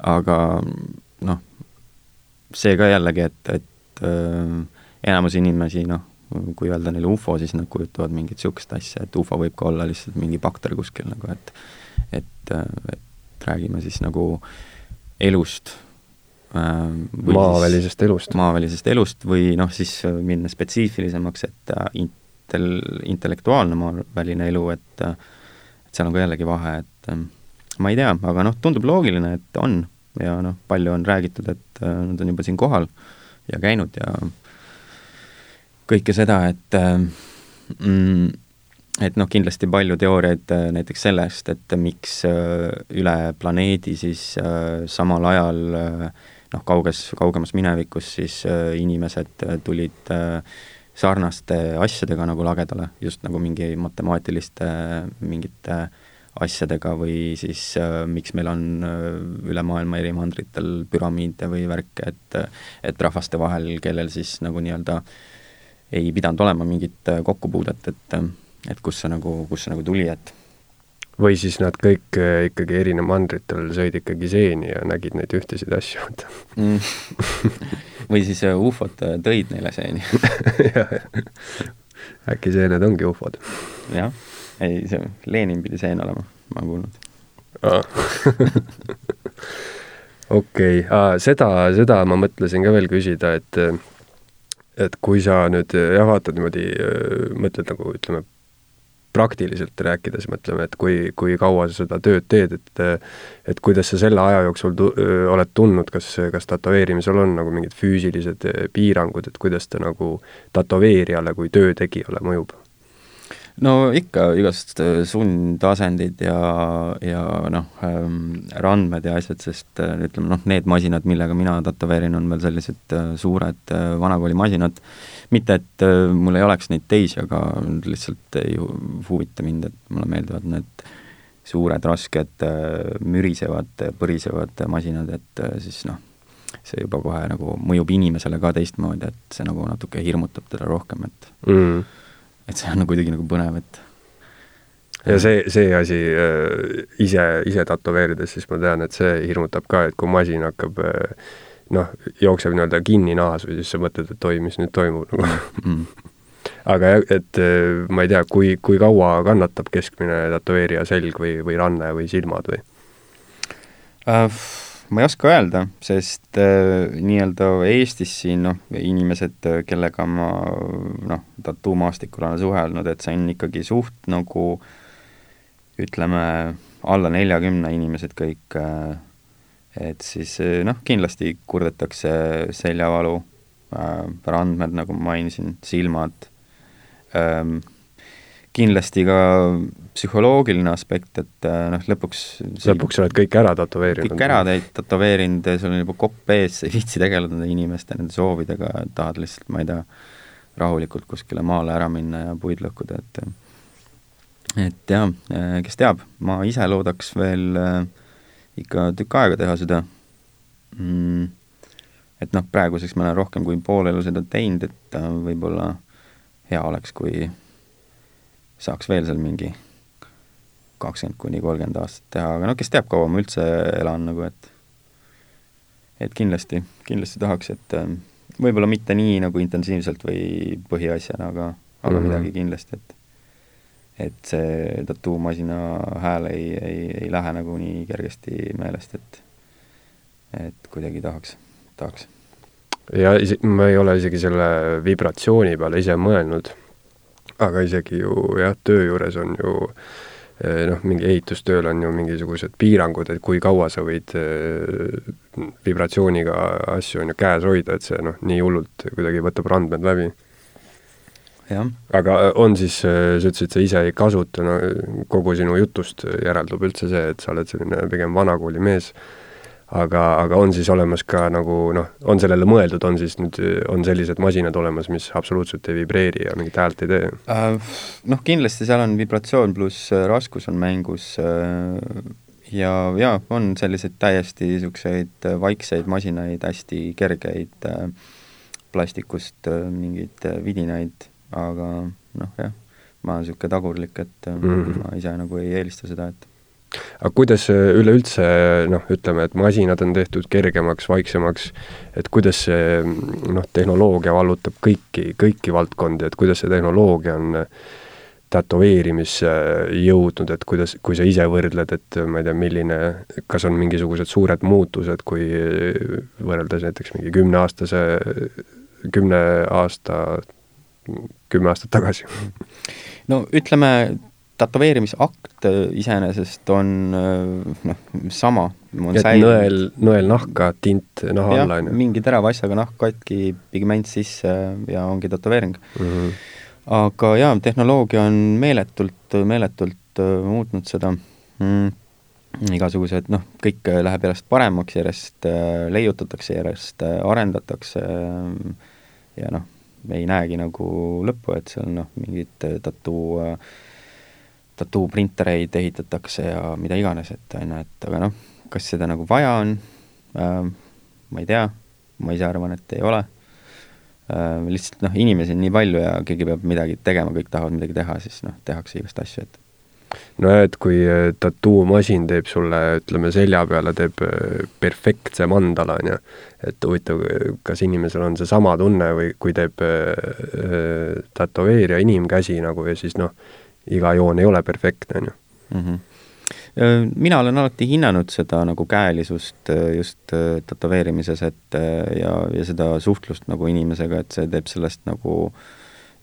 aga noh, see ka jällegi, et, et enamus inimesi, noh, kui öelda neile ufo, siis nad kujutavad mingit niisugust asja, et ufo võib ka olla lihtsalt mingi bakter kuskil nagu, et et, et räägime siis nagu elust äh,. maavälisest elust. maavälisest elust või noh, siis minna spetsiifilisemaks, et äh, intel-, intellektuaalne maaväline elu, et et seal on ka jällegi vahe, et äh, ma ei tea, aga noh, tundub loogiline, et on ja noh, palju on räägitud, et äh, nad on juba siin kohal ja käinud ja kõike seda, et äh, mm, et noh, kindlasti palju teooriaid äh, näiteks sellest, et miks üle planeedi siis samal ajal noh, kauges, kaugemas minevikus siis inimesed tulid sarnaste asjadega nagu lagedale, just nagu mingi matemaatiliste mingite äh, asjadega või siis äh, miks meil on äh, üle maailma eri mandritel püramiide või värke, et et rahvaste vahel, kellel siis nagu nii-öelda ei pidanud olema mingit äh, kokkupuudet, et et kust see nagu, kust see nagu tuli, et või siis nad kõik äh, ikkagi eri mandritel sõid ikkagi seeni ja nägid neid ühtesid asju mm. või siis äh, ufod tõid neile seeni äkki seened ongi ufod? jah ei, see Lenin pidi seen olema, ma olen kuulnud okei okay., seda, seda ma mõtlesin ka veel küsida, et et kui sa nüüd jah, vaatad niimoodi, mõtled nagu ütleme, praktiliselt rääkides mõtleme, et kui, kui kaua sa seda tööd teed, et et kuidas sa selle aja jooksul tu-, oled tundnud, kas, kas tätoveerimisel on nagu mingid füüsilised piirangud, et kuidas ta nagu tätoveerijale kui töötegijale mõjub? No ikka igast äh, sundasendid ja, ja noh ähm,, randmed ja asjad, sest äh, ütleme noh, need masinad, millega mina tätoveerin, on veel sellised äh, suured äh, vanakooli masinad, mitte et äh, mul ei oleks neid teisi, aga lihtsalt ei huvita mind, et mulle meeldivad need suured, rasked äh,, mürisevad, põrisevad masinad, et äh, siis noh, see juba kohe nagu mõjub inimesele ka teistmoodi, et see nagu natuke hirmutab teda rohkem, et mm et see on kuidagi nagu põnev, et ja see, see asi äh, ise, ise tätoveerides, siis ma tean, et see hirmutab ka, et kui masin hakkab äh, noh, jookseb nii-öelda kinni nahas või siis sa mõtled, et oi, mis nüüd toimub nagu mm. aga jah, et äh, ma ei tea, kui, kui kaua kannatab keskmine tätoveerija selg või, või ranne või silmad või uh,? Ma ei oska öelda, sest äh, nii-öelda Eestis siin noh, inimesed, äh, kellega ma noh, tattuumaastikul olen suhelnud, et see on ikkagi suht nagu ütleme, alla neljakümne inimesed kõik äh,, et siis äh, noh, kindlasti kurdetakse seljavalu äh,, randmed, nagu ma mainisin, silmad ähm,, kindlasti ka psühholoogiline aspekt, et äh, noh, lõpuks lõpuks sa oled kõik ära tätoveerinud? kõik ära tätoveerinud, sul on juba kopp ees, sa ei viitsi tegeleda nende inimeste, nende soovidega, tahad lihtsalt, ma ei tea, rahulikult kuskile maale ära minna ja puid lõhkuda, et et jah, äh, kes teab, ma ise loodaks veel äh, ikka tükk aega teha seda mm,, et noh, praeguseks ma olen rohkem kui pool elu seda teinud, et võib-olla hea oleks, kui saaks veel seal mingi kakskümmend kuni kolmkümmend aastat teha, aga no kes teab, kaua ma üldse elan nagu, et et kindlasti, kindlasti tahaks, et äh, võib-olla mitte nii nagu intensiivselt või põhiasjana, aga, aga mm -hmm. midagi kindlasti, et et see tattuumasina hääl ei, ei, ei lähe nagu nii kergesti meelest, et et kuidagi tahaks, tahaks. ja isi-, ma ei ole isegi selle vibratsiooni peale ise mõelnud aga isegi ju jah, töö juures on ju eh, noh, mingi ehitustööl on ju mingisugused piirangud, et kui kaua sa võid eh, vibratsiooniga asju on ju käes hoida, et see noh, nii hullult kuidagi võtab randmed läbi. aga on siis, eh, sa ütlesid, sa ise ei kasuta, no kogu sinu jutust järeldub üldse see, et sa oled selline pigem vanakooli mees aga, aga on siis olemas ka nagu noh, on sellele mõeldud, on siis nüüd, on sellised masinad olemas, mis absoluutselt ei vibreeri ja mingit häält ei tee uh,? Noh, kindlasti seal on vibratsioon pluss äh, raskus on mängus uh, ja, ja on selliseid täiesti niisuguseid vaikseid masinaid, hästi kergeid uh, plastikust uh, mingeid uh, vidinaid, aga noh, jah, ma olen niisugune tagurlik, et uh, mm -hmm. ma ise nagu ei eelista seda, et aga kuidas see üleüldse noh, ütleme, et masinad on tehtud kergemaks, vaiksemaks, et kuidas see noh, tehnoloogia vallutab kõiki, kõiki valdkondi, et kuidas see tehnoloogia on tätoveerimisse jõudnud, et kuidas, kui sa ise võrdled, et ma ei tea, milline, kas on mingisugused suured muutused, kui võrreldes näiteks mingi kümneaastase, kümne aasta, kümme aastat tagasi? no ütleme, tätoveerimisakt iseenesest on noh, sama. et nõel, nõel nahka, tint naha alla, on ju? mingi terava asjaga nahk katki, pigment sisse ja ongi tätoveering mm. -hmm. aga jaa, tehnoloogia on meeletult, meeletult uh, muutnud seda mm igasugused noh, kõik läheb järjest paremaks, järjest äh, leiutatakse, järjest äh, arendatakse äh, ja noh, ei näegi nagu lõppu, et seal noh, mingid tattoo äh, tattoo-printereid ehitatakse ja mida iganes, et on ju, et aga noh, kas seda nagu vaja on äh,, ma ei tea, ma ise arvan, et ei ole. Äh,, lihtsalt noh, inimesi on nii palju ja keegi peab midagi tegema, kõik tahavad midagi teha, siis noh, tehakse igast asju, et. Nojah, et kui äh, tattoo-masin teeb sulle, ütleme, selja peale teeb äh, perfektse mandala, on ju, et huvitav, kas inimesel on seesama tunne või kui teeb äh, tätoveerija inimkäsi nagu ja siis noh, iga joon ei ole perfektne, on ju mhm. äh, mina olen alati hinnanud seda nagu käelisust just tätoveerimises, et ja, ja seda suhtlust nagu inimesega, et see teeb sellest nagu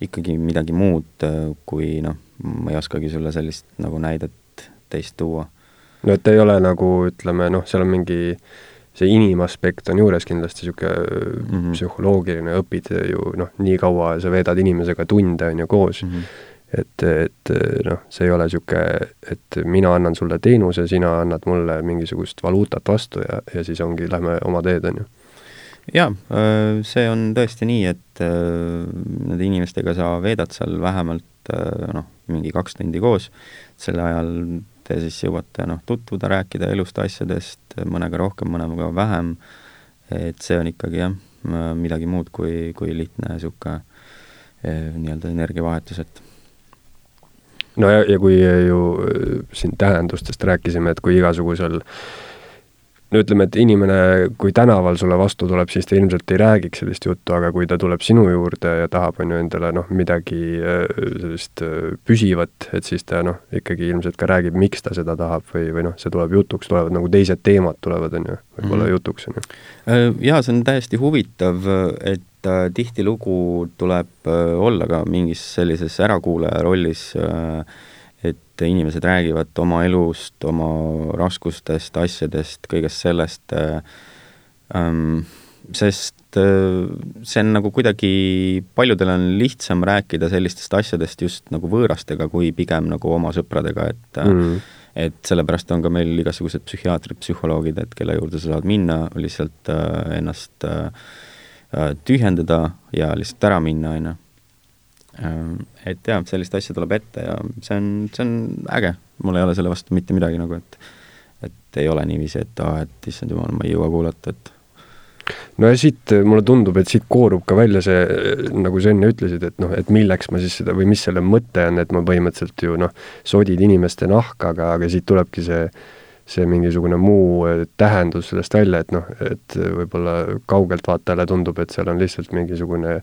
ikkagi midagi muud, kui noh, ma ei oskagi sulle sellist nagu näidet teist tuua. no et ei ole nagu ütleme noh, seal on mingi see inimaspekt on juures kindlasti niisugune mm -hmm. psühholoogiline, õpid ju noh, nii kaua sa veedad inimesega tunde, on ju, koos mm, -hmm et, et noh, see ei ole niisugune, et mina annan sulle teenuse, sina annad mulle mingisugust valuutat vastu ja, ja siis ongi, lähme oma teed, on ju. jaa, äh, see on tõesti nii, et äh, nende inimestega sa veedad seal vähemalt äh, noh, mingi kaks tundi koos, sel ajal te siis jõuate noh, tutvuda, rääkida elust, asjadest, mõnega rohkem, mõnega vähem, et see on ikkagi jah, midagi muud kui, kui lihtne niisugune nii-öelda energiavahetus, et no ja, ja kui ju äh, siin tähendustest rääkisime, et kui igasugusel no ütleme, et inimene, kui tänaval sulle vastu tuleb, siis ta ilmselt ei räägiks sellist juttu, aga kui ta tuleb sinu juurde ja tahab, on ju, endale noh, midagi äh, sellist äh, püsivat, et siis ta noh, ikkagi ilmselt ka räägib, miks ta seda tahab või, või noh, see tuleb jutuks, tulevad nagu teised teemad tulevad, on ju, võib-olla mm -hmm. jutuks, on ju. Jaa, see on täiesti huvitav, et äh, tihtilugu tuleb äh, olla ka mingis sellises ärakuulaja rollis äh,, et inimesed räägivad oma elust, oma raskustest, asjadest, kõigest sellest äh,, ähm, sest äh, see on nagu kuidagi, paljudel on lihtsam rääkida sellistest asjadest just nagu võõrastega, kui pigem nagu oma sõpradega, et mm -hmm. et sellepärast on ka meil igasugused psühhiaatrid, psühholoogid, et kelle juurde sa saad minna, lihtsalt äh, ennast äh, Äh, tühjendada ja lihtsalt ära minna, on ju. Äh, et jah, sellist asja tuleb ette ja see on, see on äge, mul ei ole selle vastu mitte midagi nagu, et et ei ole niiviisi, et aa, et issand jumal, ma ei jõua kuulata, et no ja siit, mulle tundub, et siit koorub ka välja see, nagu sa enne ütlesid, et noh, et milleks ma siis seda või mis selle mõte on, et ma põhimõtteliselt ju noh, sodid inimeste nahka, aga, aga siit tulebki see see mingisugune muu äh, tähendus sellest välja, et noh, et võib-olla kaugelt vaatajale tundub, et seal on lihtsalt mingisugune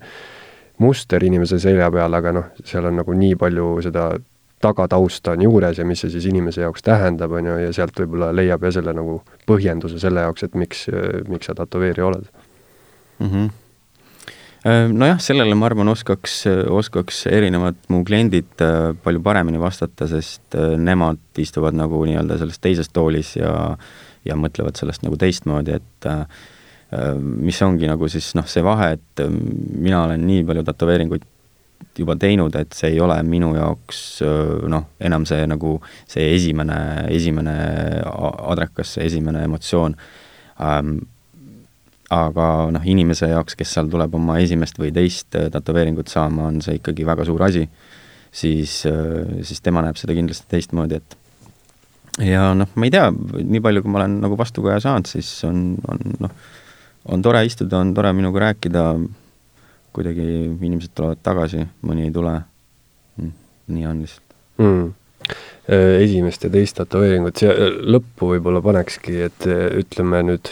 muster inimese selja peal, aga noh, seal on nagu nii palju seda tagatausta on juures ja mis see siis inimese jaoks tähendab, on ju, ja sealt võib-olla leiab ja selle nagu põhjenduse selle jaoks, et miks, miks sa tätoveerija oled mm. -hmm Äh, nojah, sellele ma arvan, oskaks, oskaks erinevad mu kliendid äh, palju paremini vastata, sest äh, nemad istuvad nagu nii-öelda selles teises toolis ja ja mõtlevad sellest nagu teistmoodi, et mis ongi nagu siis noh, see vahe, et mina olen nii palju tätoveeringuid juba teinud, et see ei ole minu jaoks noh, enam see nagu see esimene, esimene adrekas, see esimene emotsioon. Ähm, aga noh, inimese jaoks, kes seal tuleb oma esimest või teist äh, tätoveeringut saama, on see ikkagi väga suur asi, siis, äh, siis tema näeb seda kindlasti teistmoodi, et ja noh, ma ei tea, nii palju, kui ma olen nagu vastukaja saanud, siis on, on noh, on tore istuda, on tore minuga rääkida, kuidagi inimesed tulevad tagasi, mõni ei tule, nii on lihtsalt. Mm. Esimest ja teist tätoveeringut, siia lõppu võib-olla panekski, et ütleme nüüd,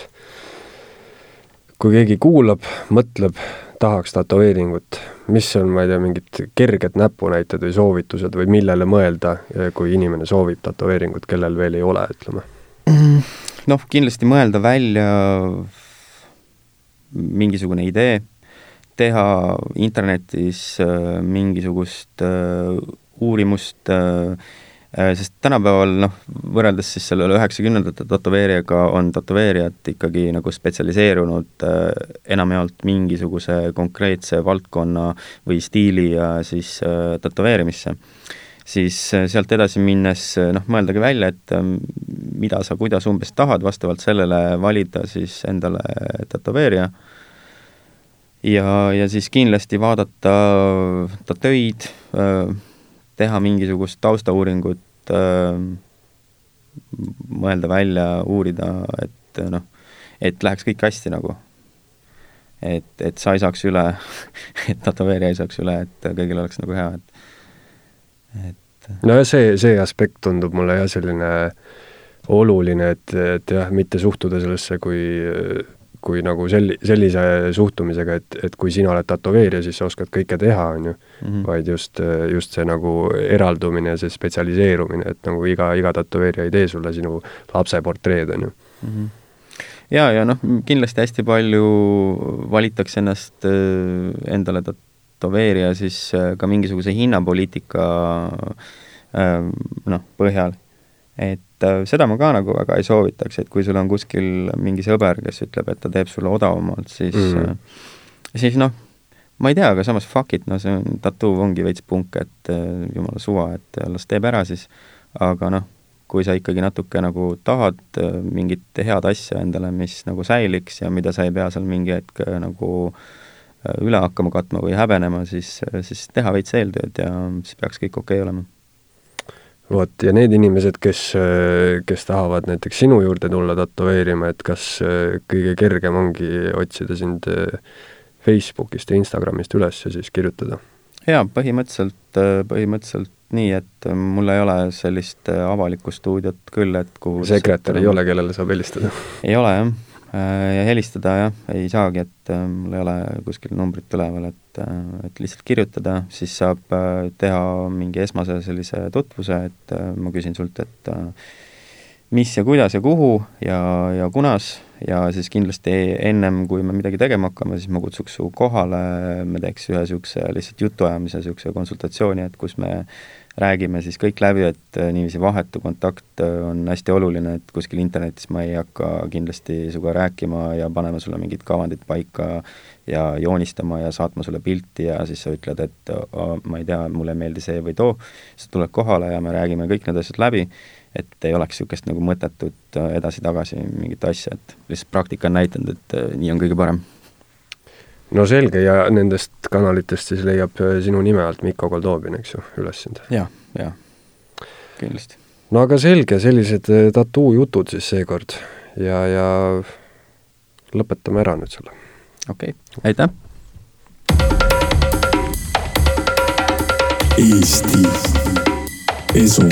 kui keegi kuulab, mõtleb, tahaks tätoveeringut, mis on, ma ei tea, mingid kerged näpunäited või soovitused või millele mõelda, kui inimene soovib tätoveeringut, kellel veel ei ole, ütleme? noh, kindlasti mõelda välja mingisugune idee, teha internetis äh, mingisugust äh, uurimust Äh, sest tänapäeval noh, võrreldes siis sellele üheksakümnendate tätoveerijaga on tätoveerijad ikkagi nagu spetsialiseerunud äh, enamjaolt mingisuguse konkreetse valdkonna või stiili ja siis äh, tätoveerimisse. siis sealt edasi minnes noh, mõeldagi välja, et mida sa, kuidas umbes tahad, vastavalt sellele valida siis endale tätoveerija ja, ja siis kindlasti vaadata ta töid, teha mingisugust taustauuringut, äh, mõelda välja, uurida, et noh, et läheks kõik hästi nagu. et, et sa ei saaks üle et tätoveerija ei saaks üle, et kõigil oleks nagu hea, et, et nojah, see, see aspekt tundub mulle jah, selline oluline, et, et jah, mitte suhtuda sellesse kui kui nagu selli-, sellise suhtumisega, et, et kui sina oled tätoveerija, siis sa oskad kõike teha, on ju. Mhm. vaid just, just see nagu eraldumine ja see spetsialiseerumine, et nagu iga, iga tätoveerija ei tee sulle sinu lapse portreed, on ju mm. -hmm ja, ja noh, kindlasti hästi palju valitakse ennast äh, endale tätoveerija siis äh, ka mingisuguse hinnapoliitika äh, noh, põhjal. Et äh, seda ma ka nagu väga ei soovitaks, et kui sul on kuskil mingi sõber, kes ütleb, et ta teeb sulle odavamalt, siis mm., siis noh, ma ei tea, aga samas fuck it, no see on, tattoo ongi veits punk, et äh, jumala suva, et las teeb ära siis, aga noh, kui sa ikkagi natuke nagu tahad mingit head asja endale, mis nagu säiliks ja mida sa ei pea seal mingi hetk nagu üle hakkama katma või häbenema, siis, siis teha veits eeltööd ja siis peaks kõik okei okay olema vot, ja need inimesed, kes, kes tahavad näiteks sinu juurde tulla tätoveerima, et kas kõige kergem ongi otsida sind äh, Facebookist ja Instagramist üles ja siis kirjutada? jaa, põhimõtteliselt, äh, põhimõtteliselt nii, et mul ei ole sellist avalikku stuudiot küll, et kuhu sekretär ei ole, kellele saab helistada? ei ole jah ja helistada jah, ei saagi, et äh, mul ei ole kuskil numbrit üleval, et, äh, et lihtsalt kirjutada, siis saab teha mingi esmase sellise tutvuse, et ma küsin sult, et mis ja kuidas ja kuhu ja, ja kunas ja siis kindlasti ennem, kui me midagi tegema hakkame, siis ma kutsuks su kohale, me teeks ühe niisuguse lihtsalt jutuajamise, niisuguse konsultatsiooni, et kus me räägime siis kõik läbi, et äh, niiviisi vahetu kontakt äh, on hästi oluline, et kuskil internetis ma ei hakka kindlasti sinuga rääkima ja panema sulle mingit kavandit paika ja joonistama ja saatma sulle pilti ja siis sa ütled, et oh, ma ei tea, mulle ei meeldi see või too, siis tuled kohale ja me räägime kõik need asjad läbi, et ei oleks niisugust nagu mõttetut äh, edasi-tagasi mingit asja, et lihtsalt praktika on näidanud, et nii on kõige parem no selge, ja nendest kanalitest siis leiab äh, sinu nime alt Mikko Goldobin, eks ju, üles sind ja,? jah, jah, kindlasti. no aga selge, sellised äh, tattoo jutud siis seekord ja, ja lõpetame ära nüüd selle. okei okay., aitäh! Eesti Esu